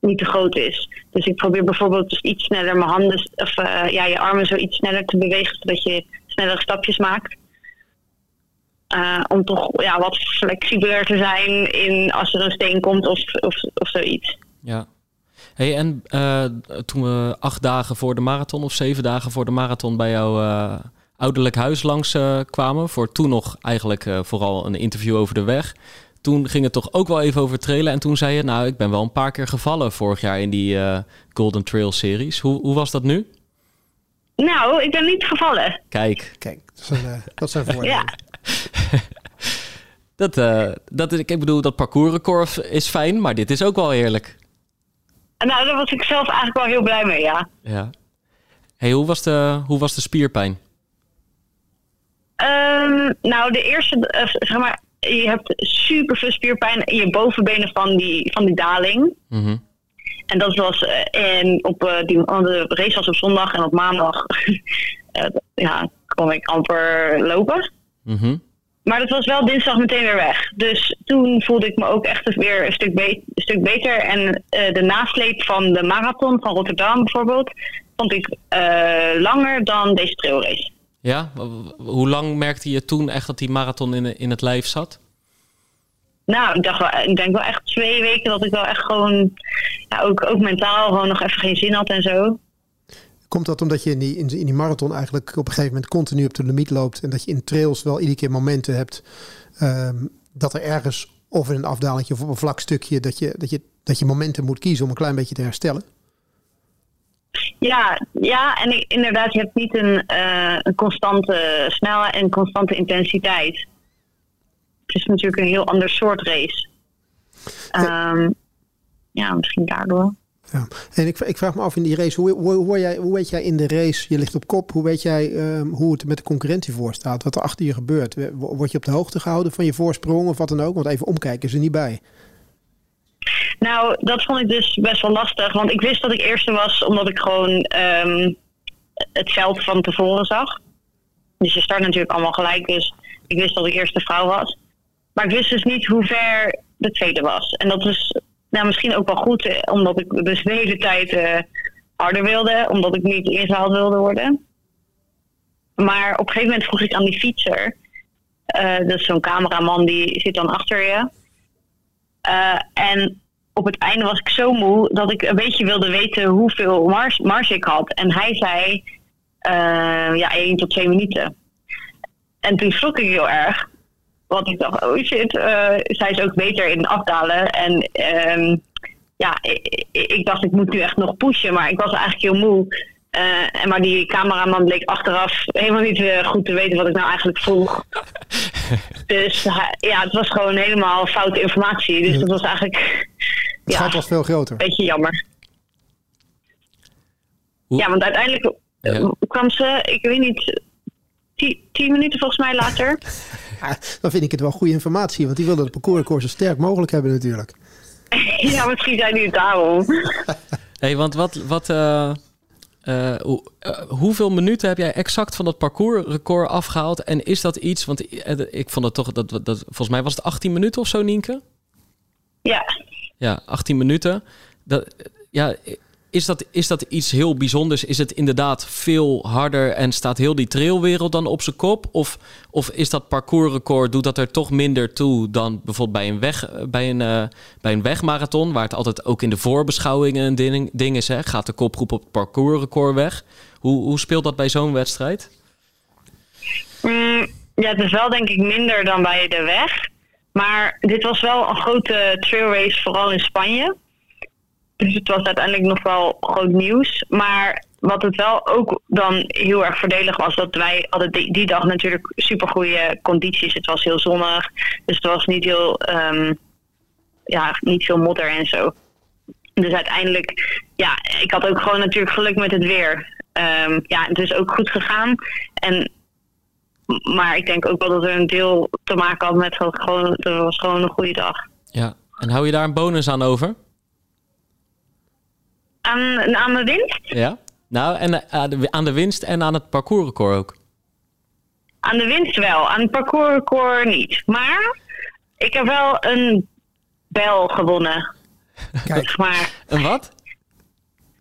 niet te groot is. Dus ik probeer bijvoorbeeld dus iets sneller mijn handen of eh, ja, je armen zo iets sneller te bewegen, zodat je snellere stapjes maakt. Eh, om toch ja, wat flexibeler te zijn in als er een steen komt of, of, of zoiets. Ja. Hey, en toen we acht dagen voor de marathon of zeven dagen voor de marathon bij jouw eh, ouderlijk huis langs eh, kwamen, voor toen nog eigenlijk eh, vooral een interview over de weg. Toen ging het toch ook wel even over trailen. En toen zei je, nou, ik ben wel een paar keer gevallen vorig jaar in die eh, Golden Trail series. Hoe, hoe was dat nu? Nou, ik ben niet gevallen. Kijk, Kijk, dat zijn, eh, dat zijn voordelen. Ja. dat, eh, dat, ik bedoel, dat parcoursrecord is fijn, maar dit is ook wel heerlijk. Nou, daar was ik zelf eigenlijk wel heel blij mee, ja. Ja. Hey, hoe was de, hoe was de spierpijn? Ehm, nou, de eerste, eh, zeg maar, je hebt super veel spierpijn in je bovenbenen van die, van die daling. Mhm. En dat was eh, en op eh, die de race was op zondag en op maandag ja, kon ik amper lopen. Mhm. Maar dat was wel dinsdag meteen weer weg. Dus toen voelde ik me ook echt weer een stuk, be- een stuk beter. En de nasleep van de marathon van Rotterdam bijvoorbeeld, vond ik langer dan deze trailrace. Ja, hoe lang merkte je toen echt dat die marathon in, in het lijf zat? Nou, ik, dacht wel, ik denk wel echt twee weken dat ik wel echt gewoon, ja, ook, ook mentaal gewoon nog even geen zin had en zo. Komt dat omdat je in die, in, in die marathon eigenlijk op een gegeven moment continu op de limiet loopt en dat je in trails wel iedere keer momenten hebt ehm, dat er ergens of in een afdalingje of op een vlak stukje dat je, dat, je, dat je momenten moet kiezen om een klein beetje te herstellen? Ja, ja en inderdaad, je hebt niet een, eh, een constante snelheid en constante intensiteit. Het is natuurlijk een heel ander soort race. Ehm, ja, misschien daardoor. Ja. En ik, ik vraag me af in die race, hoe, hoe, hoe, jij, hoe weet jij in de race, je ligt op kop, hoe weet jij ehm, hoe het met de concurrentie voor staat, wat er achter je gebeurt? Word je op de hoogte gehouden van je voorsprong of wat dan ook? Want even omkijken is er niet bij. Nou, dat vond ik dus best wel lastig. Want ik wist dat ik eerste was omdat ik gewoon ehm, het veld van tevoren zag. Dus je start natuurlijk allemaal gelijk. Dus ik wist dat ik eerste vrouw was. Maar ik wist dus niet hoe ver de tweede was. En dat is nou, misschien ook wel goed, eh, omdat ik dus de hele tijd eh, harder wilde. Omdat ik niet ingehaald wilde worden. Maar op een gegeven moment vroeg ik aan die fietser. eh, dat is zo'n cameraman die zit dan achter je. Eh, en op het einde was ik zo moe dat ik een beetje wilde weten hoeveel mars, mars ik had. En hij zei, eh, ja, 1 tot 2 minuten. En toen schrok ik heel erg. Want ik dacht, oh shit, eh, zij is ook beter in afdalen. En ehm, ja, ik- ik dacht, ik moet nu echt nog pushen. Maar ik was eigenlijk heel moe. Eh, en maar die cameraman bleek achteraf helemaal niet eh, goed te weten wat ik nou eigenlijk vroeg. Dus ja, het was gewoon helemaal foute informatie. Dus dat was eigenlijk Het ja, gat was veel groter. een beetje jammer. Hoe- Ja, want uiteindelijk Ja. kwam ze, ik weet niet, tien, tien minuten volgens mij later. Ja, dan vind ik het wel goede informatie, want die willen het parcoursrecord zo sterk mogelijk hebben natuurlijk. ja, misschien zijn die het daarom. hey, want wat, wat, eh, eh, hoe- eh, hoeveel minuten heb jij exact van dat parcoursrecord afgehaald? En is dat iets, want eh, ik vond het toch, dat, dat, volgens mij was het 18 minuten of zo, Nienke? Ja, Ja, 18 minuten. Dat, ja, is, dat, is dat iets heel bijzonders? Is het inderdaad veel harder en staat heel die trailwereld dan op zijn kop? Of, of is dat parcoursrecord, doet dat er toch minder toe dan bijvoorbeeld bij een, weg, bij een, eh, bij een wegmarathon, waar het altijd ook in de voorbeschouwingen een ding, is, hè? gaat de kopgroep op het parcoursrecord weg? Hoe, hoe speelt dat bij zo'n wedstrijd? Mm, ja, het is wel denk ik minder dan bij de weg. Maar dit was wel een grote trailrace, vooral in Spanje. Dus het was uiteindelijk nog wel groot nieuws. Maar wat het wel ook dan heel erg voordelig was, dat wij hadden die, die dag natuurlijk super goede condities. Het was heel zonnig, dus het was niet heel, ehm, ja, niet veel modder en zo. Dus uiteindelijk, ja, ik had ook gewoon natuurlijk geluk met het weer. Ehm, ja, het is ook goed gegaan. En maar ik denk ook wel dat er een deel te maken had met gewoon, het was gewoon een goede dag. Ja, en hou je daar een bonus aan over? Aan, aan de winst? Ja. Nou, en eh, aan de, aan de winst en aan het parcoursrecord ook. Aan de winst wel, aan het parcoursrecord niet. Maar ik heb wel een bel gewonnen. Kijk, maar, Een wat?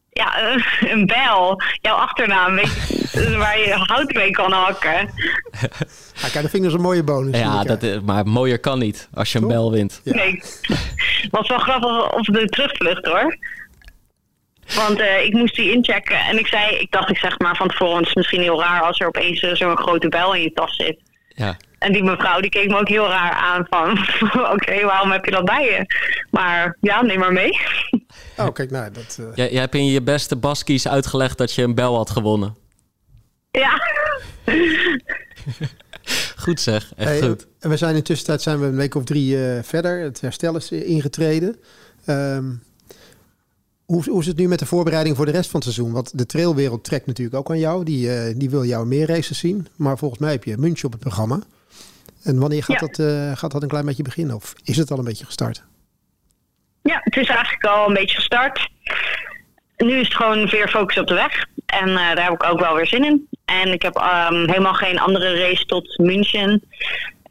ja, een, een bel. Jouw achternaam, weet je, waar je hout mee kan hakken. ah, kijk, dat vind ik een mooie bonus. Ja, dat, is- maar mooier kan niet als je een Toch? bel wint. Ja. Nee, was wel grappig op de terugvlucht hoor. Want eh, ik moest die inchecken en ik zei, ik dacht ik zeg maar van tevoren, het is misschien heel raar als er opeens eh, zo'n grote bel in je tas zit. Ja. En die mevrouw die keek me ook heel raar aan van, oké, waarom heb je dat bij je? Maar ja, neem maar mee. Oh, kijk, nou, dat... eh, Jij, jij hebt in je beste baskies uitgelegd dat je een bel had gewonnen. ja. Goed zeg, echt hey, goed. En we zijn in tussentijd zijn we een week of drie eh, verder. Het herstel is ingetreden. Ehm, Hoe, hoe is het nu met de voorbereiding voor de rest van het seizoen? Want de trailwereld trekt natuurlijk ook aan jou. Die, eh, die wil jou meer races zien. Maar volgens mij heb je München op het programma. En wanneer gaat, Ja. dat, eh, gaat dat een klein beetje beginnen? Of is het al een beetje gestart? Ja, het is eigenlijk al een beetje gestart. Nu is het gewoon weer focus op de weg. En eh, daar heb ik ook wel weer zin in. En ik heb ehm, helemaal geen andere race tot München.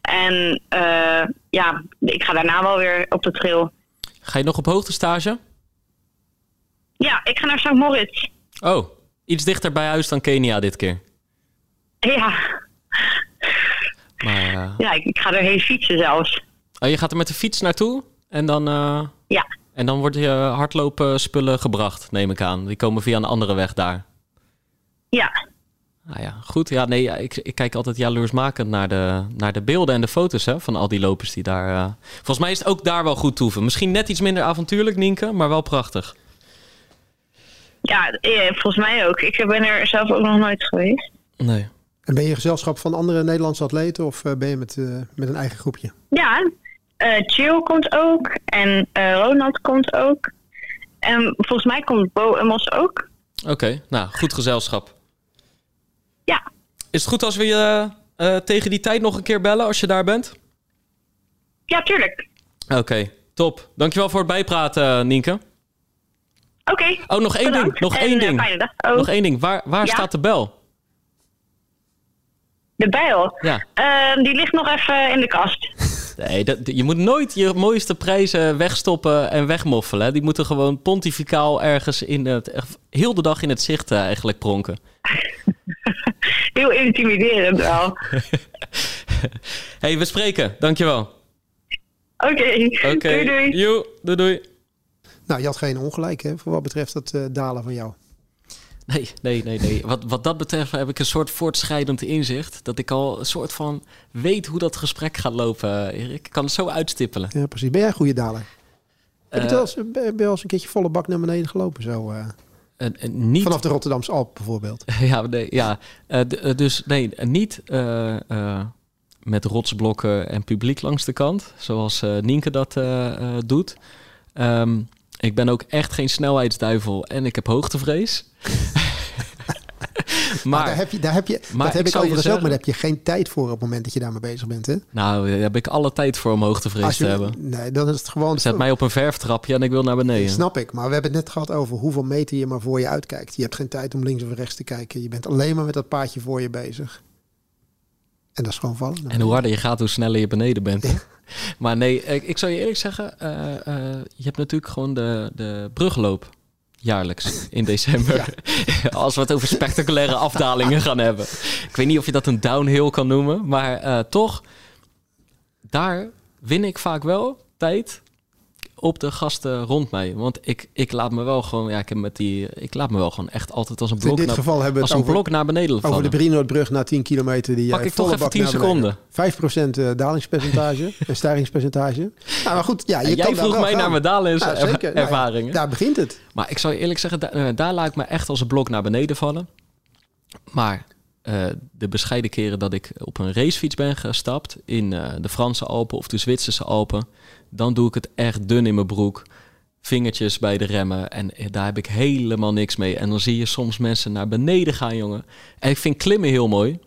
En eh, ja, ik ga daarna wel weer op de trail. Ga je nog op hoogtestage? Ja, ik ga naar St. Moritz. Oh, iets dichter bij huis dan Kenia dit keer. Ja, Maar eh, ja ik, ik ga erheen fietsen zelfs. oh, je gaat er met de fiets naartoe en dan, eh, Ja, en dan worden je hardlopen spullen gebracht, neem ik aan. Die komen via een andere weg daar. ja. Ah ja, goed. Ja, nee, ik kijk altijd jaloersmakend naar de, naar de beelden en de foto's hè, van al die lopers die daar... eh, Volgens mij is het ook daar wel goed toeven. Misschien net iets minder avontuurlijk, Nienke, maar wel prachtig. Ja, eh, volgens mij ook. Ik ben er zelf ook nog nooit geweest. Nee. En ben je gezelschap van andere Nederlandse atleten? Of eh, ben je met, eh, met een eigen groepje? Ja, eh Chill komt ook. En eh, Ronald komt ook. En volgens mij komt Bo Emos ook. Oké, nou, goed gezelschap. Ja, Is het goed als we je eh, tegen die tijd nog een keer bellen als je daar bent? ja tuurlijk. Oké, top. Dankjewel voor het bijpraten, Nienke. Oké. Oh, nog één bedankt. ding. Nog En, één eh, ding. fijne dag. Oh, Nog één ding. Waar, waar Ja? staat de bel? De bijl. Ja. Eh, die ligt nog even in de kast. Nee, dat, je moet nooit je mooiste prijzen wegstoppen en wegmoffelen. Die moeten gewoon pontificaal ergens in het, echt heel de dag in het zicht eh, eigenlijk pronken. Heel intimiderend wel. hey, we spreken. Dankjewel. Oké. Oké. Doei doei. Joe, doei doei. Nou, je had geen ongelijk hè, voor wat betreft dat eh, dalen van jou. Nee, nee, nee, nee. Wat, wat dat betreft heb ik een soort voortschrijdend inzicht. Dat ik al een soort van weet hoe dat gesprek gaat lopen. Erik. Ik kan het zo uitstippelen. Ja, precies. Ben jij een goede daler? Heb je Eh, wel eens, ben je wel eens een keertje volle bak naar beneden gelopen? Zo, eh, En, en niet vanaf de Rotterdamse Alp bijvoorbeeld. Ja, nee, ja. Eh, eh, dus nee, niet eh, eh, met rotsblokken en publiek langs de kant, zoals eh, Nienke dat eh, eh, doet. Ehm, ik ben ook echt geen snelheidsduivel en ik heb hoogtevrees. Maar, maar, daar heb je, daar heb je, maar dat heb ik overigens ook, maar daar heb je geen tijd voor op het moment dat je daarmee bezig bent. Hè? nou, daar heb ik alle tijd voor om hoogtevrees te hebben. nee, dan is het gewoon. Zet mij op een verftrapje en ik wil naar beneden. Snap ik, maar we hebben het net gehad over hoeveel meter je maar voor je uitkijkt. Je hebt geen tijd om links of rechts te kijken. Je bent alleen maar met dat paadje voor je bezig. En dat is gewoon vallen. En hoe harder je gaat, hoe sneller je beneden bent. Maar nee, ik, ik zou je eerlijk zeggen, eh, eh, je hebt natuurlijk gewoon de, de brugloop jaarlijks in december. Als we het over spectaculaire afdalingen gaan hebben. Ik weet niet of je dat een downhill kan noemen, maar eh, toch, daar win ik vaak wel tijd op de gasten rond mij. Want ik, ik laat me wel gewoon, ja, ik heb met die, ik laat me wel gewoon echt altijd als een in blok, dit naar, geval hebben we als een over, blok naar beneden over vallen. de Brinoordbrug na 10 kilometer. Die Pak jij ik toch even bak 10 naar beneden. seconden. 5% eh, dalingspercentage en stijgingspercentage. Nou, maar goed, ja, je kan jij daar vroeg mij gaan. naar mijn dalens Nou, daar begint het. Maar ik zou je eerlijk zeggen, da- eh, daar laat ik me echt als een blok naar beneden vallen. Maar eh, de bescheiden keren dat ik op een racefiets ben gestapt in eh, de Franse Alpen of de Zwitserse Alpen, dan doe ik het echt dun in mijn broek. Vingertjes bij de remmen en daar heb ik helemaal niks mee. En dan zie je soms mensen naar beneden gaan, jongen. En ik vind klimmen heel mooi.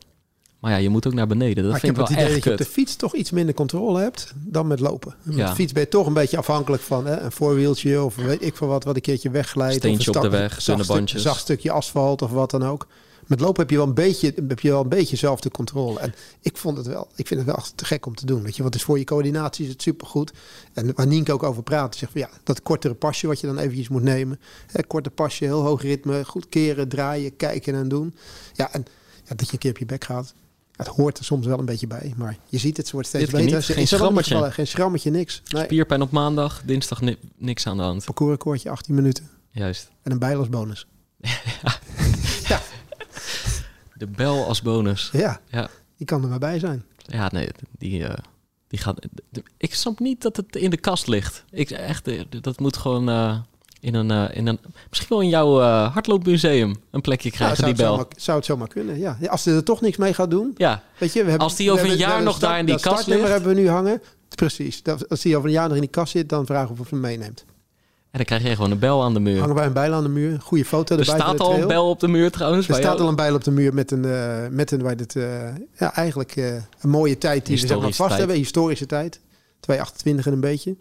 Maar ja, je moet ook naar beneden. Dat Maar ik vind heb ik het wel idee echt dat je op de fiets toch iets minder controle hebt dan met lopen. Met Ja. de fiets ben je toch een beetje afhankelijk van hè, een voorwieltje of weet ik veel wat, wat een keertje wegglijdt. Steentje of een op de weg, zacht dunne stuk- bandjes. zacht stukje asfalt of wat dan ook. Met lopen heb je wel een beetje, heb je wel een beetje zelf de controle. En ik vond het wel, ik vind het wel echt te gek om te doen. Weet je, want het is voor je coördinatie is het supergoed. En waar Nienke ook over praat, zegt van ja, dat kortere pasje wat je dan eventjes moet nemen. Hè, korte pasje, heel hoog ritme, goed keren, draaien, kijken en doen. Ja, en ja, dat je een keer op je bek gaat. Het hoort er soms wel een beetje bij, maar je ziet het, ze wordt steeds beter. niet. Geen schrammetje. gevallen, Geen schrammetje, niks. Nee, Spierpijn op maandag, dinsdag ni- niks aan de hand. parcoursrecordje 18 minuten Juist. en een bijlosbonus. De bel als bonus. Ja, Ja. die kan er maar bij zijn. Ja, nee, die, eh, die gaat. Ik snap niet dat het in de kast ligt. Ik echt, eh, dat moet gewoon eh, in een, in een. Misschien wel in jouw eh, hardloopmuseum een plekje Nou, krijgen, zou, die het bel. zomaar, zou het zomaar kunnen, ja. Als ze er toch niks mee gaat doen, Ja, Weet je, we hebben, Als die over een hebben- jaar nog daar in die kast ligt. hebben we nu hangen. Precies. Dat, als die over een jaar nog in die kast zit, dan vragen we of hem meeneemt. En dan krijg je gewoon een bel aan de muur. Hangen wij een bijl aan de muur. Goede foto Er erbij. voor staat al een bel op de muur trouwens. Er staat jou. al een bijl op de muur met een, eh, met een, waar dit, eh, ja, eigenlijk eh, een mooie tijd die we zeg maar, Historische vast tijd. hebben. Historische tijd. 228 en een beetje.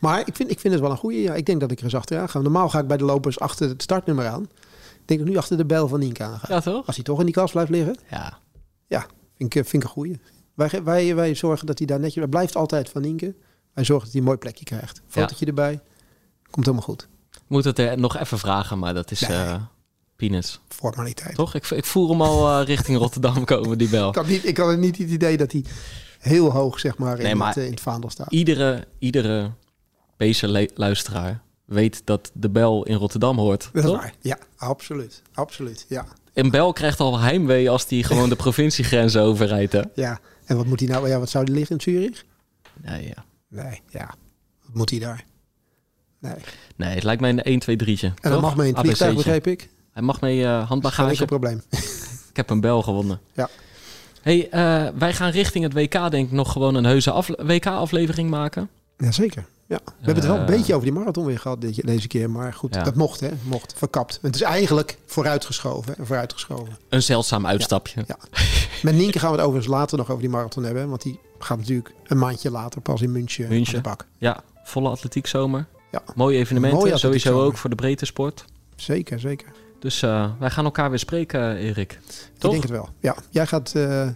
Maar ik vind, ik vind het wel een goede. Ja, ik denk dat ik er eens achteraan ga. Normaal ga ik bij de lopers achter het startnummer aan. Ik denk dat ik nu achter de bijl van Nienke aan ga. Ja, toch? Als hij toch in die kast blijft liggen. Ja. Ja, vind ik, vind ik een goeie. Wij, wij, wij zorgen dat hij daar netjes... Blijft altijd van Nienke. Wij zorgen dat hij een mooi plekje krijgt. Fotootje erbij. Komt helemaal goed. Moet het er nog even vragen, maar dat is Nee. eh peanuts. Formaliteit. Toch? Ik, ik voel hem al eh, richting Rotterdam komen, die bel. Ik had, niet, ik had niet het idee dat hij heel hoog zeg maar, in, Nee, maar- het, eh, in het vaandel staat. Iedere, iedere Pacer-luisteraar weet dat de bel in Rotterdam hoort. Dat is toch? waar. Ja, absoluut. Absoluut. Ja. Een bel krijgt al heimwee als die gewoon de provinciegrens overrijdt. Hè? ja. En wat moet hij nou? Ja, wat zou die liggen in Zurich? Nee, ja. Nee, ja. Wat moet hij daar? Nee. nee, het lijkt mij een 1, 2, 3'tje. En dan mag mee in het vliegtuig, begreep ik. Hij mag mee Geen handbagage. enkel probleem. Ik heb een bel gewonnen. Ja. Hey, eh, wij gaan richting het WK denk ik nog gewoon een heuse af- WK-aflevering maken. Jazeker. Ja. We hebben het wel een Eh. beetje over die marathon weer gehad deze keer. Maar goed, Ja. dat mocht hè. Mocht. Verkapt. Het is eigenlijk vooruitgeschoven. hè, Vooruitgeschoven. Een zeldzaam uitstapje. Ja. Met Nienke gaan we het overigens later nog over die marathon hebben. Want die gaat natuurlijk een maandje later pas in München, München. aan de bak. Ja, volle atletiek zomer. Ja. Mooie evenementen, Mooie sowieso zomer. ook voor de breedte sport. Zeker, zeker. Dus eh, wij gaan elkaar weer spreken, Erik. Ik Toch? denk het wel. Ja, jij gaat, eh,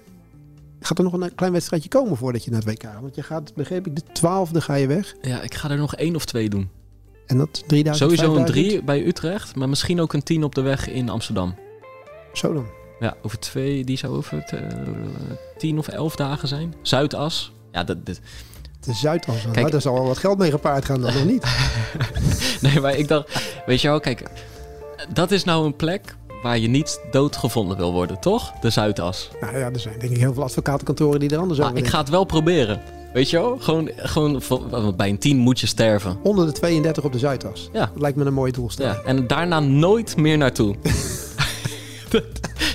gaat er nog een klein wedstrijdje komen voordat je naar het WK gaat. Want je gaat, begreep ik, de twaalfde ga je weg. Ja, ik ga er nog één of twee doen. En dat 3000, Sowieso een 5000? drie bij Utrecht, maar misschien ook een tien op de weg in Amsterdam. Zo dan. Ja, over twee, die zou over eh, tien of elf dagen zijn. Zuidas. Ja, dat, dat- De Zuidas. Kijk- Nou, daar zal wel wat geld mee gepaard gaan dan, of niet? Nee, maar ik dacht, weet je wel, kijk, dat is nou een plek waar je niet doodgevonden wil worden, toch? De Zuidas. nou ja, er zijn denk ik heel veel advocatenkantoren die er anders Maar over ik ga het wel proberen. Weet je wel? Gewoon, gewoon bij een 10 moet je sterven. Onder de 32 op de Zuidas. Ja. Dat lijkt me een mooie doelstelling. Ja, en daarna nooit meer naartoe. dat,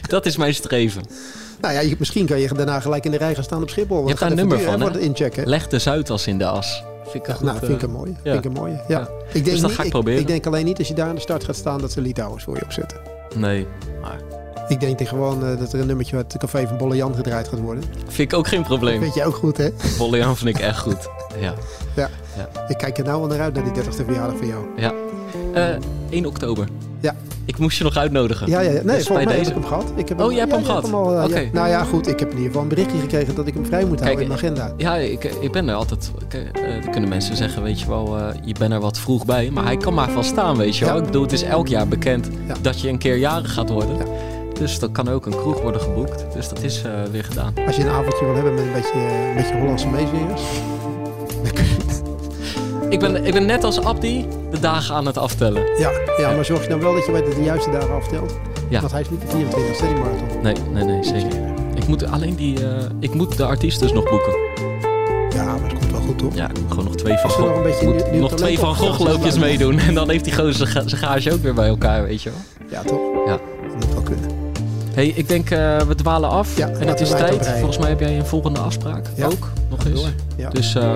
dat is mijn streven. Nou ja, misschien kan je daarna gelijk in de rij gaan staan op Schiphol. Je hebt daar gaat een nummer van, hè, inchecken. Leg de Zuidas in de as. Vind ik een Ja, nou, goed, vind ik eh, een mooie. ja. Vind ik een mooie. Ja. Ja. Ik denk Dus dat niet, ga ik proberen. Ik, denk alleen niet als je daar aan de start gaat staan dat ze Litouwers voor je opzetten. Nee, maar Ik denk dat gewoon eh, dat er een nummertje uit het café van Bolle Jan gedraaid gaat worden. vind ik ook geen probleem. Weet je ook goed, hè? Bollejan vind ik echt goed. Ja. Ik kijk er nou wel naar uit naar die 30ste verjaardag van jou. ja. Eh 1 oktober. Ja. Ik moest je nog uitnodigen. Ja, ja, ja. Nee, Dus bij heb deze- ik hem gehad. Ik heb Oh, jij hebt ja, hem gehad? al, eh, ja. Nou ja, goed. Ik heb in ieder geval een berichtje gekregen dat ik hem vrij moet houden in mijn agenda. Ja, ik, ik ben er altijd. Eh, dan kunnen mensen zeggen, weet je wel, eh, je bent er wat vroeg bij. Maar hij kan maar van staan, weet je wel. Ik bedoel, het is elk jaar bekend dat je een keer jarig gaat worden. Dus dan kan ook een kroeg worden geboekt. Dus dat is eh, weer gedaan. Als je een avondje wil hebben met een beetje, een beetje Hollandse meezingers. Ik ben, ik ben net als Abdi de dagen aan het aftellen. Ja, ja, maar zorg je dan wel dat je bij de, juiste dagen aftelt. Ja. Want hij is niet de 24ste, die marathon. Nee, nee, nee, zeker. Ik moet alleen die... eh, ik moet de artiest dus nog boeken. Ja, maar dat komt wel goed, toch? Ja, ik moet gewoon nog twee van nog Gogh... een moet nog twee van Gogh loopjes dan- meedoen. En dan heeft die gozer zijn ga- zijn gage ook weer bij elkaar, weet je wel. Ja, toch? Ja. Dat moet wel kunnen. hey, ik denk eh, we dwalen af. Ja, en het is tijd. Volgens mij heb jij een volgende afspraak Ja. ook nog eens. Ja. Dus eh,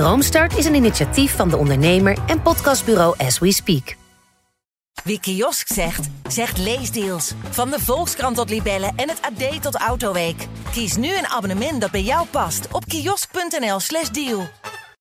Droomstart is een initiatief van de ondernemer en podcastbureau As We Speak. Wie kiosk zegt, zegt leesdeals. Van de Volkskrant tot Libellen en het AD tot Autoweek. Kies nu een abonnement dat bij jou past op kiosk.nl/slash deal.